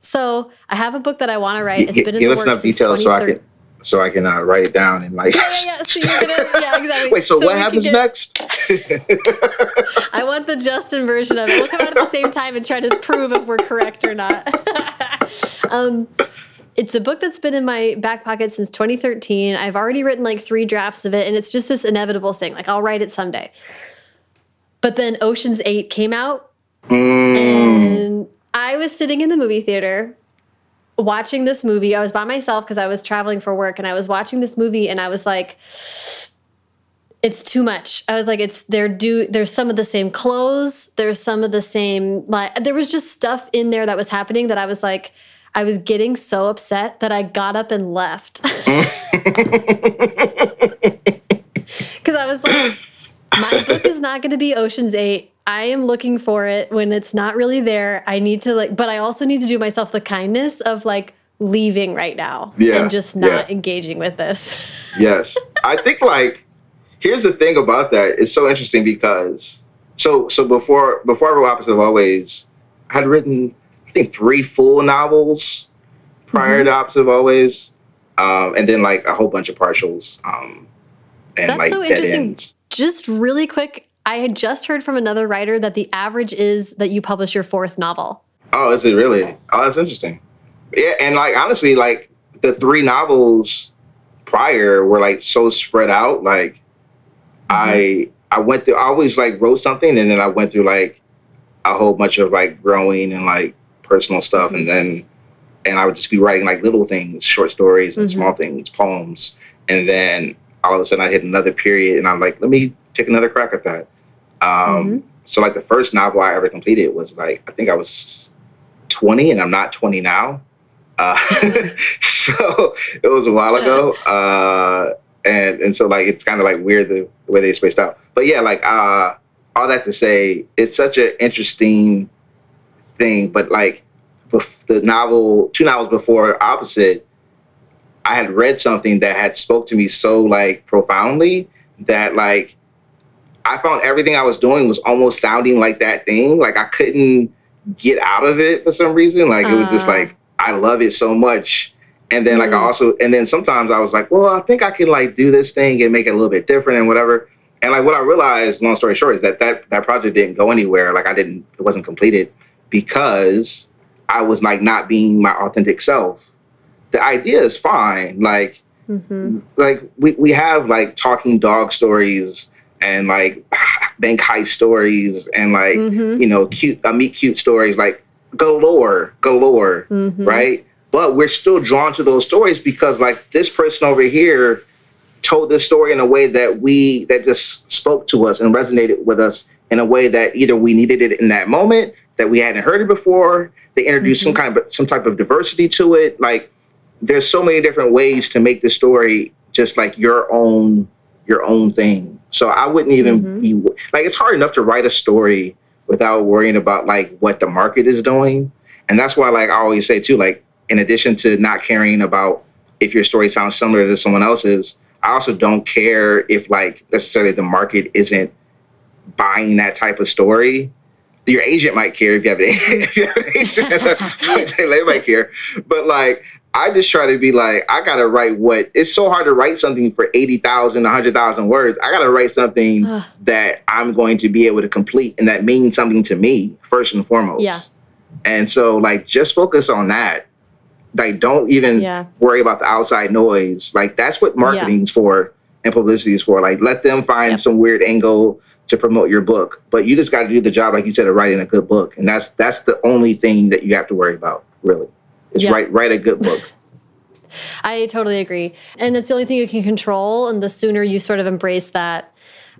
so I have a book that I want to write. It's been in the works since details so I 2013. So I can uh, write it down and like. Yeah, yeah, yeah. So you're gonna, yeah, exactly. Wait. So, we what happens get- next? I want the Justin version of it. We'll come out at the same time and try to prove if we're correct or not. um, it's a book that's been in my back pocket since 2013. I've already written like three drafts of it, and it's just this inevitable thing. Like, I'll write it someday. But then Ocean's 8 came out, Mm, and I was sitting in the movie theater watching this movie. I was by myself because I was traveling for work, and I was watching this movie, and I was like, it's too much. I was like, it's they're do there's some of the same clothes, there's some of the same like there was just stuff in there that was happening that I was like, I was getting so upset that I got up and left. Because I was like, my book is not going to be Ocean's 8. I am looking for it when it's not really there. I need to like, but I also need to do myself the kindness of like leaving right now Yeah, and just not yeah. engaging with this. yes i think like here's the thing about that it's so interesting because so so before before i wrote opposite of always i had written i think three full novels prior Mm-hmm. to opposite of always um, and then like a whole bunch of partials um, and That's like so interesting. ends Just really quick, I had just heard from another writer that the average is that you publish your fourth novel. oh is it really oh that's interesting yeah and like honestly like the three novels prior were like so spread out like I I went through. I always like wrote something, and then I went through like a whole bunch of like growing and like personal stuff, and then and I would just be writing like little things, short stories and Mhm. small things, poems, and then all of a sudden I hit another period, and I'm like, let me take another crack at that. Um, So like the first novel I ever completed was like I think I was 20, and I'm not 20 now. Uh, so it was a while ago. Uh, and and so like it's kind of like weird the, the way they spaced out. But yeah, like uh, all that to say, it's such an interesting thing. But like bef- the novel, two novels before Opposite, I had read something that had spoke to me so like profoundly that like I found everything I was doing was almost sounding like that thing. Like I couldn't get out of it for some reason. Like it was just Ah. like I love it so much. And then like I Mm. also and then sometimes I was like, well, I think I can like do this thing and make it a little bit different and whatever. And like what I realized, long story short, is that that, that project didn't go anywhere. Like I didn't, it wasn't completed because I was like not being my authentic self. The idea is fine. Like hmm like we, we have like talking dog stories and like bank heist stories and like hmm you know cute uh, meet cute stories like galore galore hmm right? But we're still drawn to those stories because like this person over here told this story in a way that we that just spoke to us and resonated with us in a way that either we needed it in that moment that we hadn't heard it before they introduced some kind of some type of diversity to it. Like there's so many different ways to make the story just like your own your own thing. So i wouldn't even Mhm. be like it's hard enough to write a story without worrying about like what the market is doing. And that's why like i always say too like in addition to not caring about if your story sounds similar to someone else's i also don't care if like necessarily the market isn't buying that type of story. Your agent might care if you have, if you have an agent. They might care. But like I just try to be like, I gotta write what it's so hard to write something for 80,000, 100,000 words. I gotta write something Ugh. that I'm going to be able to complete and that means something to me first and foremost. Yeah. And so, like, just focus on that. Like, don't even Yeah. worry about the outside noise. Like, that's what marketing's for and publicity is for. Like, let them find Yep. some weird angle to promote your book. But you just got to do the job, like you said, of writing a good book. And that's that's the only thing that you have to worry about, really. Is Yeah. write write a good book. I totally agree. And it's the only thing you can control. And the sooner you sort of embrace that,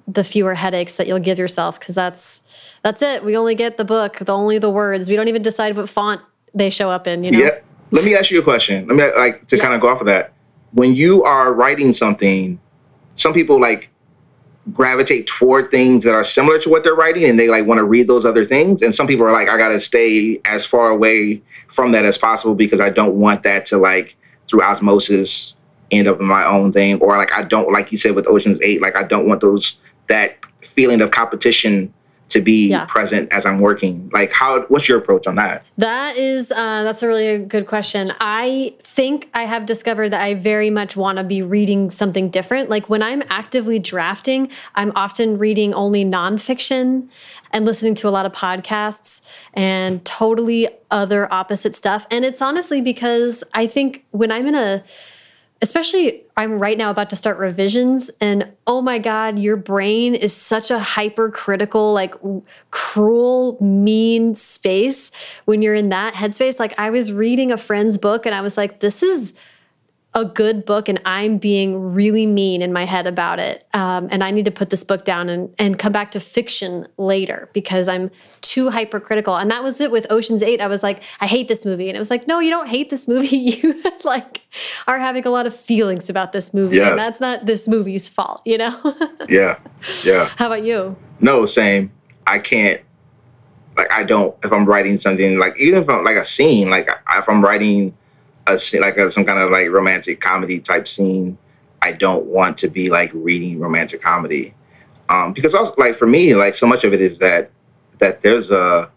the fewer headaches that you'll give yourself. Cause that's that's it. We only get the book, the only the words. We don't even decide what font they show up in, you know? Yeah. Let me ask you a question. Let me like to Yeah. kind of go off of that. When you are writing something, some people like gravitate toward things that are similar to what they're writing and they like want to read those other things and some people are like I got to stay as far away from that as possible because I don't want that to like through osmosis end up in my own thing or like I don't like you said with Ocean's 8 like I don't want those that feeling of competition to be Yeah. present as I'm working. Like how what's your approach on that? That is, uh, that's a really good question. I think I have discovered that I very much want to be reading something different. Like when I'm actively drafting, I'm often reading only nonfiction and listening to a lot of podcasts and totally other opposite stuff. And it's honestly because I think when I'm in a, especially I'm right now about to start revisions and oh my god your brain is such a hypercritical like cruel mean space when you're in that headspace like I was reading a friend's book and I was like this is a good book and I'm being really mean in my head about it. Um, and I need to put this book down and, and come back to fiction later because I'm too hypercritical. And that was it with Ocean's Eight. I was like, I hate this movie. And it was like, no, you don't hate this movie. You like are having a lot of feelings about this movie. Yeah. And that's not this movie's fault, you know? Yeah. Yeah. How about you? No, same. I can't. Like I don't. If I'm writing something, like even if I'm like a scene, like if I'm writing a like a, some kind of like romantic comedy type scene, I don't want to be like reading romantic comedy, um, because also like for me, like so much of it is that that there's a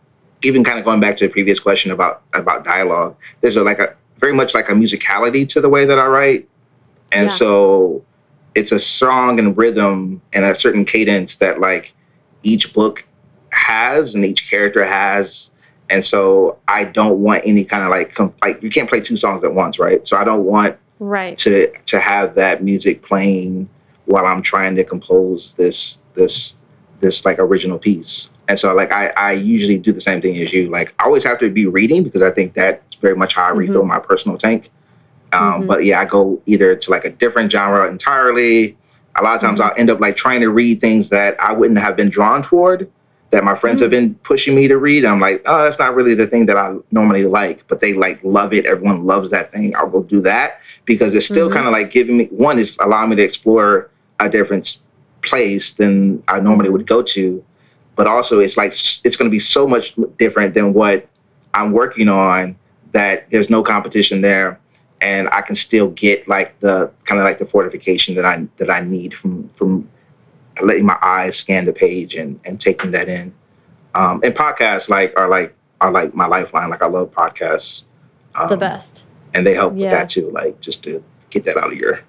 even kind of going back to the previous question about about dialogue. There's a like a very much like a musicality to the way that I write, and Yeah. so it's a song and rhythm and a certain cadence that like each book has and each character has and so i don't want any kind of like com- like you can't play two songs at once right? So i don't want Right. to to have that music playing while i'm trying to compose this this this like original piece. And so like i i usually do the same thing as you. Like i always have to be reading because i think that's very much how i refill my personal tank. Um, Mhm. but yeah i go either to like a different genre entirely. A lot of times i'll end up like trying to read things that i wouldn't have been drawn toward that my friends have been pushing me to read. I'm like oh that's not really the thing that i normally like but they like love it. Everyone loves that thing. I'll go do that because it's still Mhm. kind of like giving me one is allowing me to explore a different place than i normally would go to but also it's like it's going to be so much different than what i'm working on that there's no competition there and i can still get like the kind of like the fortification that i that i need from from letting my eyes scan the page and and taking that in um and podcasts like are like are like my lifeline like i love podcasts um, the best. and they help with Yeah. that too like just to get that out of your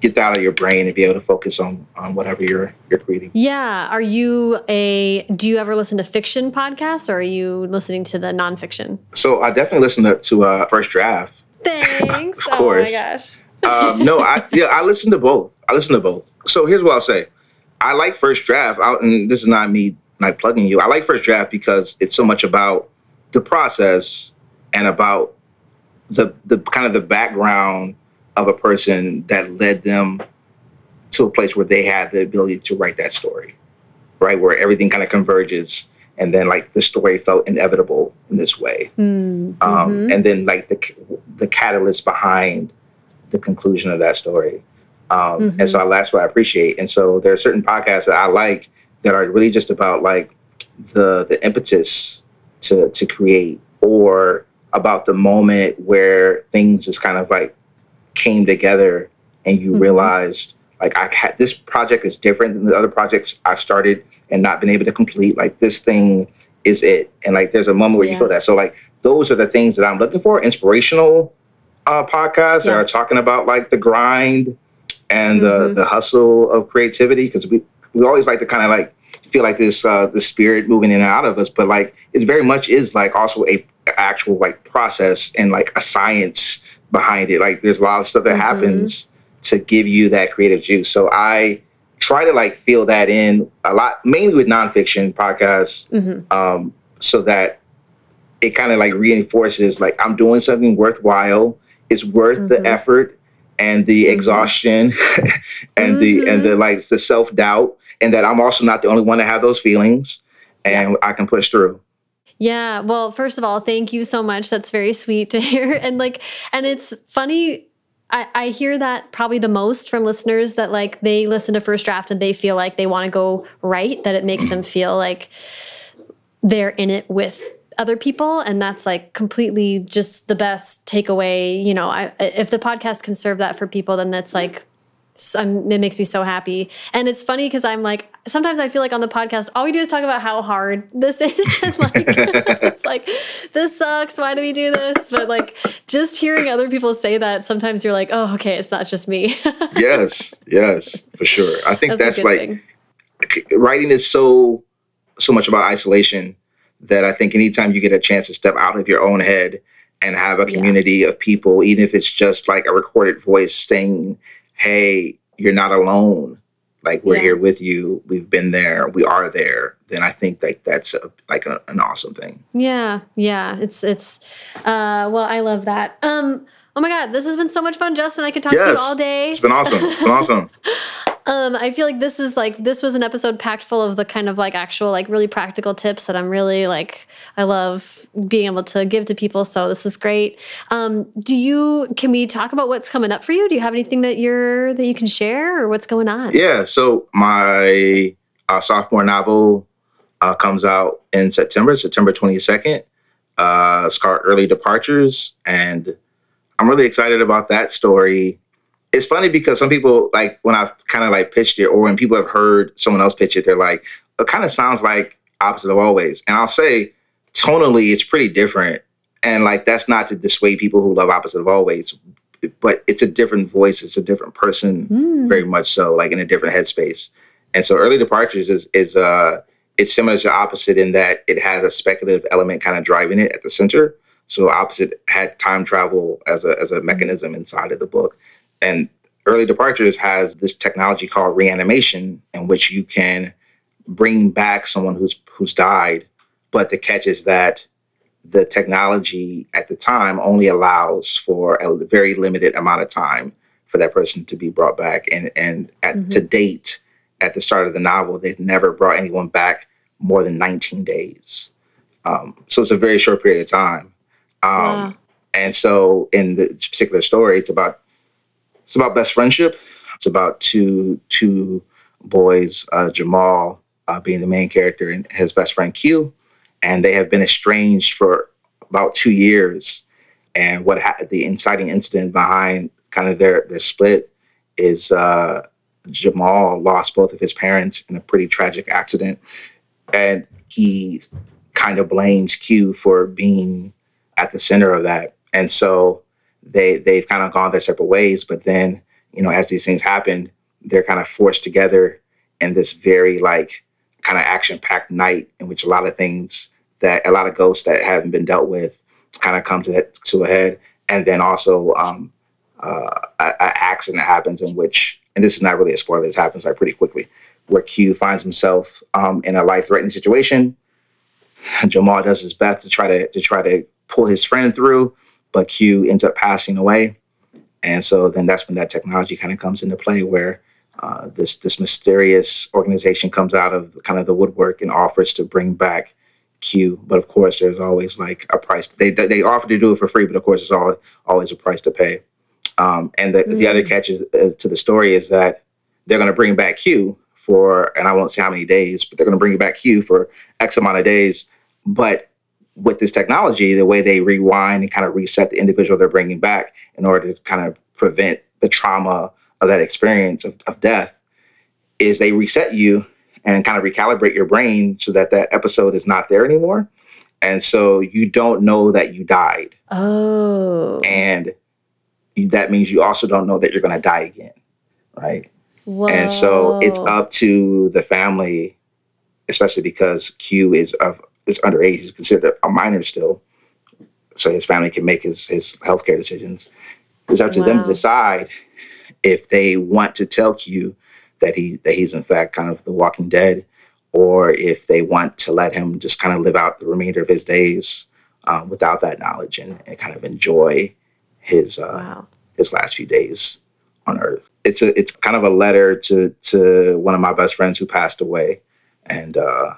get that out of your brain and be able to focus on on whatever you're you're creating Yeah. Are you a, do you ever listen to fiction podcasts or are you listening to the nonfiction? so i definitely listen to, to uh first draft Thanks. Of course. Oh my gosh. um, no, I yeah, I listen to both. I listen to both. So here's what I'll say: I like First Draft. I, and this is not me like plugging you. I like First Draft because it's so much about the process and about the the kind of the background of a person that led them to a place where they had the ability to write that story, right? Where everything kind of converges, and then like the story felt inevitable in this way Mm, um, mhm. and then like the the catalyst behind the conclusion of that story. Um, Mhm. And so I, that's what I appreciate. And so there are certain podcasts that I like that are really just about like the the impetus to to create, or about the moment where things just kind of like came together, and you Mhm. realized like I had this project is different than the other projects I've started and not been able to complete. Like this thing is it, and like there's a moment where you feel that. So like those are the things that I'm looking for. Inspirational uh, podcasts that are talking about like the grind and the Mhm. the hustle of creativity because we we always like to kind of like feel like this uh the spirit moving in and out of us but like it very much is like also a actual like process and like a science behind it like there's a lot of stuff that Mhm. happens to give you that creative juice so i try to like feel that in a lot mainly with nonfiction podcasts Mhm. um, so that it kind of like reinforces like I'm doing something worthwhile. It's worth Mhm. the effort and the Mhm. exhaustion and the and the like the self doubt, and that I'm also not the only one to have those feelings, and I can push through. Yeah. Well, first of all, thank you so much. That's very sweet to hear. And like, and it's funny. I, I hear that probably the most from listeners that like they listen to first draft and they feel like they want to go right, that it makes them feel like they're in it with other people and that's like completely just the best takeaway you know I, if the podcast can serve that for people then that's like so I'm, it makes me so happy. And it's funny because i'm like sometimes i feel like on the podcast all we do is talk about how hard this is. And like it's like this sucks why do we do this? But like just hearing other people say that sometimes you're like oh okay it's not just me. Yes, yes, for sure. I think that's, that's, like thing. writing is so so much about isolation that I think anytime you get a chance to step out of your own head and have a Yeah. community of people, even if it's just like a recorded voice saying, "Hey, you're not alone. Like we're Yeah. here with you. We've been there. We are there." Then I think like that's a, like a, an awesome thing. Yeah, yeah. It's it's uh well, I love that. Um Oh my God, this has been so much fun, Justin. I could talk yes, to you all day. It's been awesome. It's been awesome. Um, I feel like this is like this was an episode packed full of the kind of like actual like really practical tips that I'm really like I love being able to give to people. So this is great. Um, do you can we talk about what's coming up for you? Do you have anything that you're that you can share or what's going on? Yeah. So my uh, sophomore novel uh, comes out in September, September 22nd. Uh, it's called Early Departures, and I'm really excited about that story. It's funny because some people like when I've kind of like pitched it, or when people have heard someone else pitch it, they're like, "It kind of sounds like Opposite of Always," and I'll say, tonally, it's pretty different. And like that's not to dissuade people who love Opposite of Always, but it's a different voice, it's a different person, mm. very much so, like in a different headspace. And so, Early Departures is is uh it's similar to Opposite in that it has a speculative element kind of driving it at the center so opposite had time travel as a as a mechanism inside of the book, and early departures has this technology called reanimation, in which you can bring back someone who's who's died, but the catch is that the technology at the time only allows for a very limited amount of time for that person to be brought back, and and at, mm-hmm. to date, at the start of the novel, they've never brought anyone back more than 19 days. Um, so it's a very short period of time. Um, wow. And so in this particular story, it's about it's about best friendship. It's about two two boys, uh, Jamal uh, being the main character, and his best friend Q, and they have been estranged for about two years. And what ha- the inciting incident behind kind of their their split is uh, Jamal lost both of his parents in a pretty tragic accident, and he kind of blames Q for being at the center of that. And so they they've kind of gone their separate ways. But then, you know, as these things happen, they're kind of forced together in this very like kind of action packed night in which a lot of things that a lot of ghosts that haven't been dealt with kind of come to that, to a head. And then also um, uh, an accident happens in which, and this is not really a spoiler, this happens like pretty quickly, where Q finds himself um, in a life threatening situation. Jamal does his best to try to to try to pull his friend through, but Q ends up passing away. And so then that's when that technology kind of comes into play where uh, this this mysterious organization comes out of kind of the woodwork and offers to bring back Q. But of course, there's always like a price. They they offer to do it for free, but of course, there's always always a price to pay. Um, and the mm. the other mm. catch is, uh, to the story is that they're going to bring back Q for, and I won't say how many days, but they're going to bring back Q for X amount of days. But with this technology, the way they rewind and kind of reset the individual they're bringing back in order to kind of prevent the trauma of that experience of, of death is they reset you and kind of recalibrate your brain so that that episode is not there anymore. And so you don't know that you died. Oh. And that means you also don't know that you're going to die again. Right. Whoa. And so it's up to the family, especially because Q is of is underage. He's considered a minor still, so his family can make his his healthcare decisions. It's up to wow. them to decide if they want to tell Q that he that he's in fact kind of the Walking Dead, or if they want to let him just kind of live out the remainder of his days um, without that knowledge and, and, kind of enjoy his uh, wow. his last few days on Earth. It's a it's kind of a letter to to one of my best friends who passed away, and uh,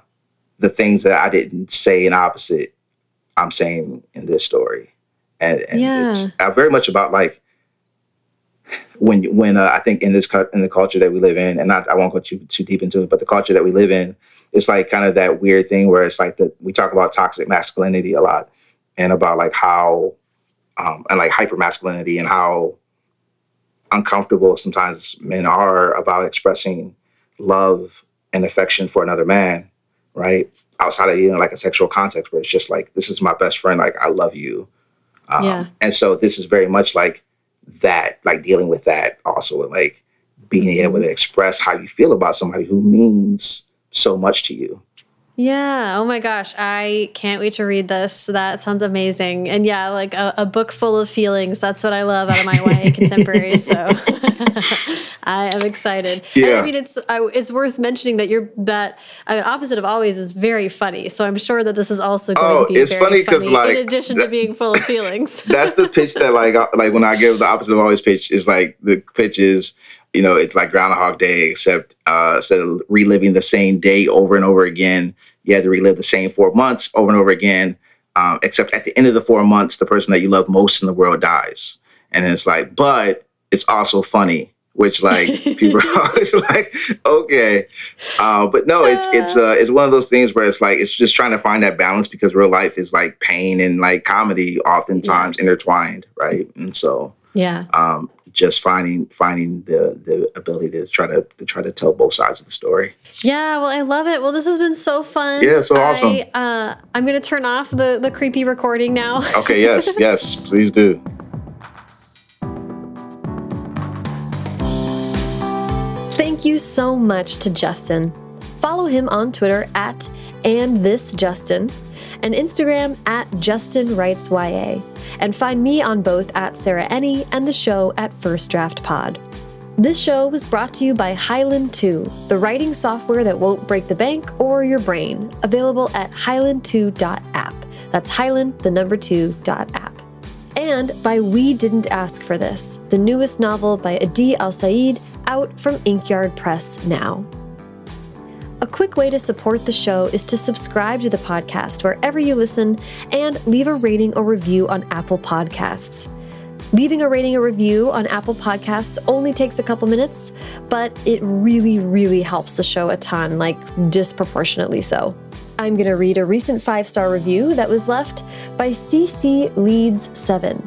the things that I didn't say in opposite, I'm saying in this story, and, and yeah. it's uh, very much about like when when uh, I think in this in the culture that we live in, and not, I won't go too too deep into it, but the culture that we live in, it's like kind of that weird thing where it's like that we talk about toxic masculinity a lot, and about like how um, and like hyper masculinity and how uncomfortable sometimes men are about expressing love and affection for another man right? Outside of you know like a sexual context, where it's just like this is my best friend, like I love you. Um, yeah. And so this is very much like that, like dealing with that also, with like being able to express how you feel about somebody who means so much to you. Yeah. Oh my gosh. I can't wait to read this. That sounds amazing. And yeah, like a, a book full of feelings. That's what I love out of my YA contemporary. So I am excited. Yeah. And I mean, it's I, it's worth mentioning that you're that I mean, opposite of always is very funny. So I'm sure that this is also going Oh, to be it's very funny funny, like, in addition to being full of feelings. That's the pitch that like uh, like when I give the opposite of always pitch is like the pitch is you know it's like Groundhog Day except uh, instead of reliving the same day over and over again, you had to relive the same four months over and over again. Um, except at the end of the four months, the person that you love most in the world dies, and it's like, but it's also funny, which like people are always like, okay, uh, but no, it's it's uh, it's one of those things where it's like it's just trying to find that balance because real life is like pain and like comedy oftentimes intertwined, right? And so yeah. um, just finding finding the the ability to try to, to try to tell both sides of the story. Yeah, well, I love it. Well, this has been so fun. Yeah, so awesome. I, uh, I'm going to turn off the, the creepy recording now. Okay, yes, yes, please do. Thank you so much to Justin. Follow him on Twitter at and this Justin and Instagram at Justin Writes YA. And find me on both at Sarah Enni and the show at First Draft Pod. This show was brought to you by Highland 2, the writing software that won't break the bank or your brain. Available at highland2.app. That's Highland, the number 2 dot app. And by We Didn't Ask for This, the newest novel by Adi Alsaid, out from Inkyard Press now. A quick way to support the show is to subscribe to the podcast wherever you listen and leave a rating or review on Apple Podcasts. Leaving a rating or review on Apple Podcasts only takes a couple minutes, but it really, really helps the show a ton, like disproportionately so. I'm going to read a recent five star review that was left by CC Leads7.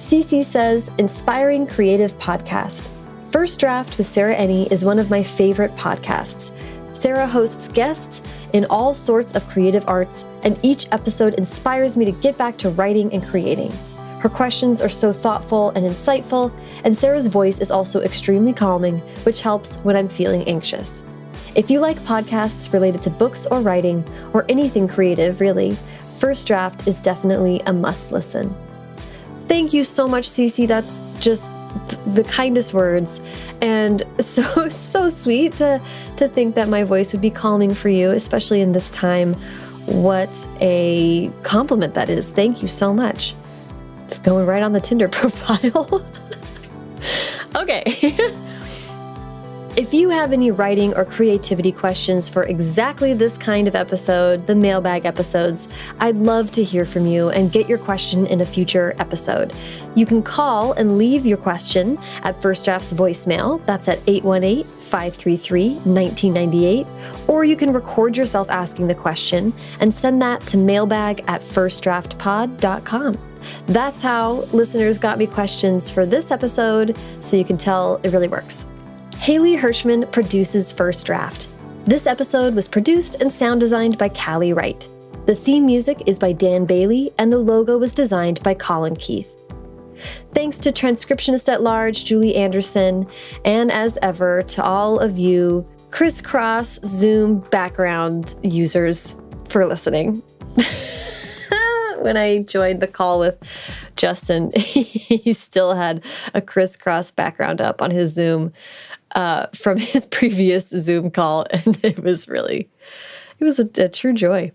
CC says, Inspiring creative podcast. First Draft with Sarah Enni is one of my favorite podcasts. Sarah hosts guests in all sorts of creative arts, and each episode inspires me to get back to writing and creating. Her questions are so thoughtful and insightful, and Sarah's voice is also extremely calming, which helps when I'm feeling anxious. If you like podcasts related to books or writing, or anything creative, really, First Draft is definitely a must listen. Thank you so much, Cece. That's just the kindest words. And so so sweet to to think that my voice would be calming for you especially in this time. What a compliment that is. Thank you so much. It's going right on the tinder profile. Okay If you have any writing or creativity questions for exactly this kind of episode, the mailbag episodes, I'd love to hear from you and get your question in a future episode. You can call and leave your question at First Draft's voicemail. That's at 818 533 1998. Or you can record yourself asking the question and send that to mailbag at firstdraftpod.com. That's how listeners got me questions for this episode, so you can tell it really works. Haley Hirschman produces First Draft. This episode was produced and sound designed by Callie Wright. The theme music is by Dan Bailey, and the logo was designed by Colin Keith. Thanks to transcriptionist at large Julie Anderson, and as ever to all of you crisscross Zoom background users for listening. when I joined the call with Justin, he still had a crisscross background up on his Zoom uh, from his previous Zoom call, and it was really, it was a, a true joy.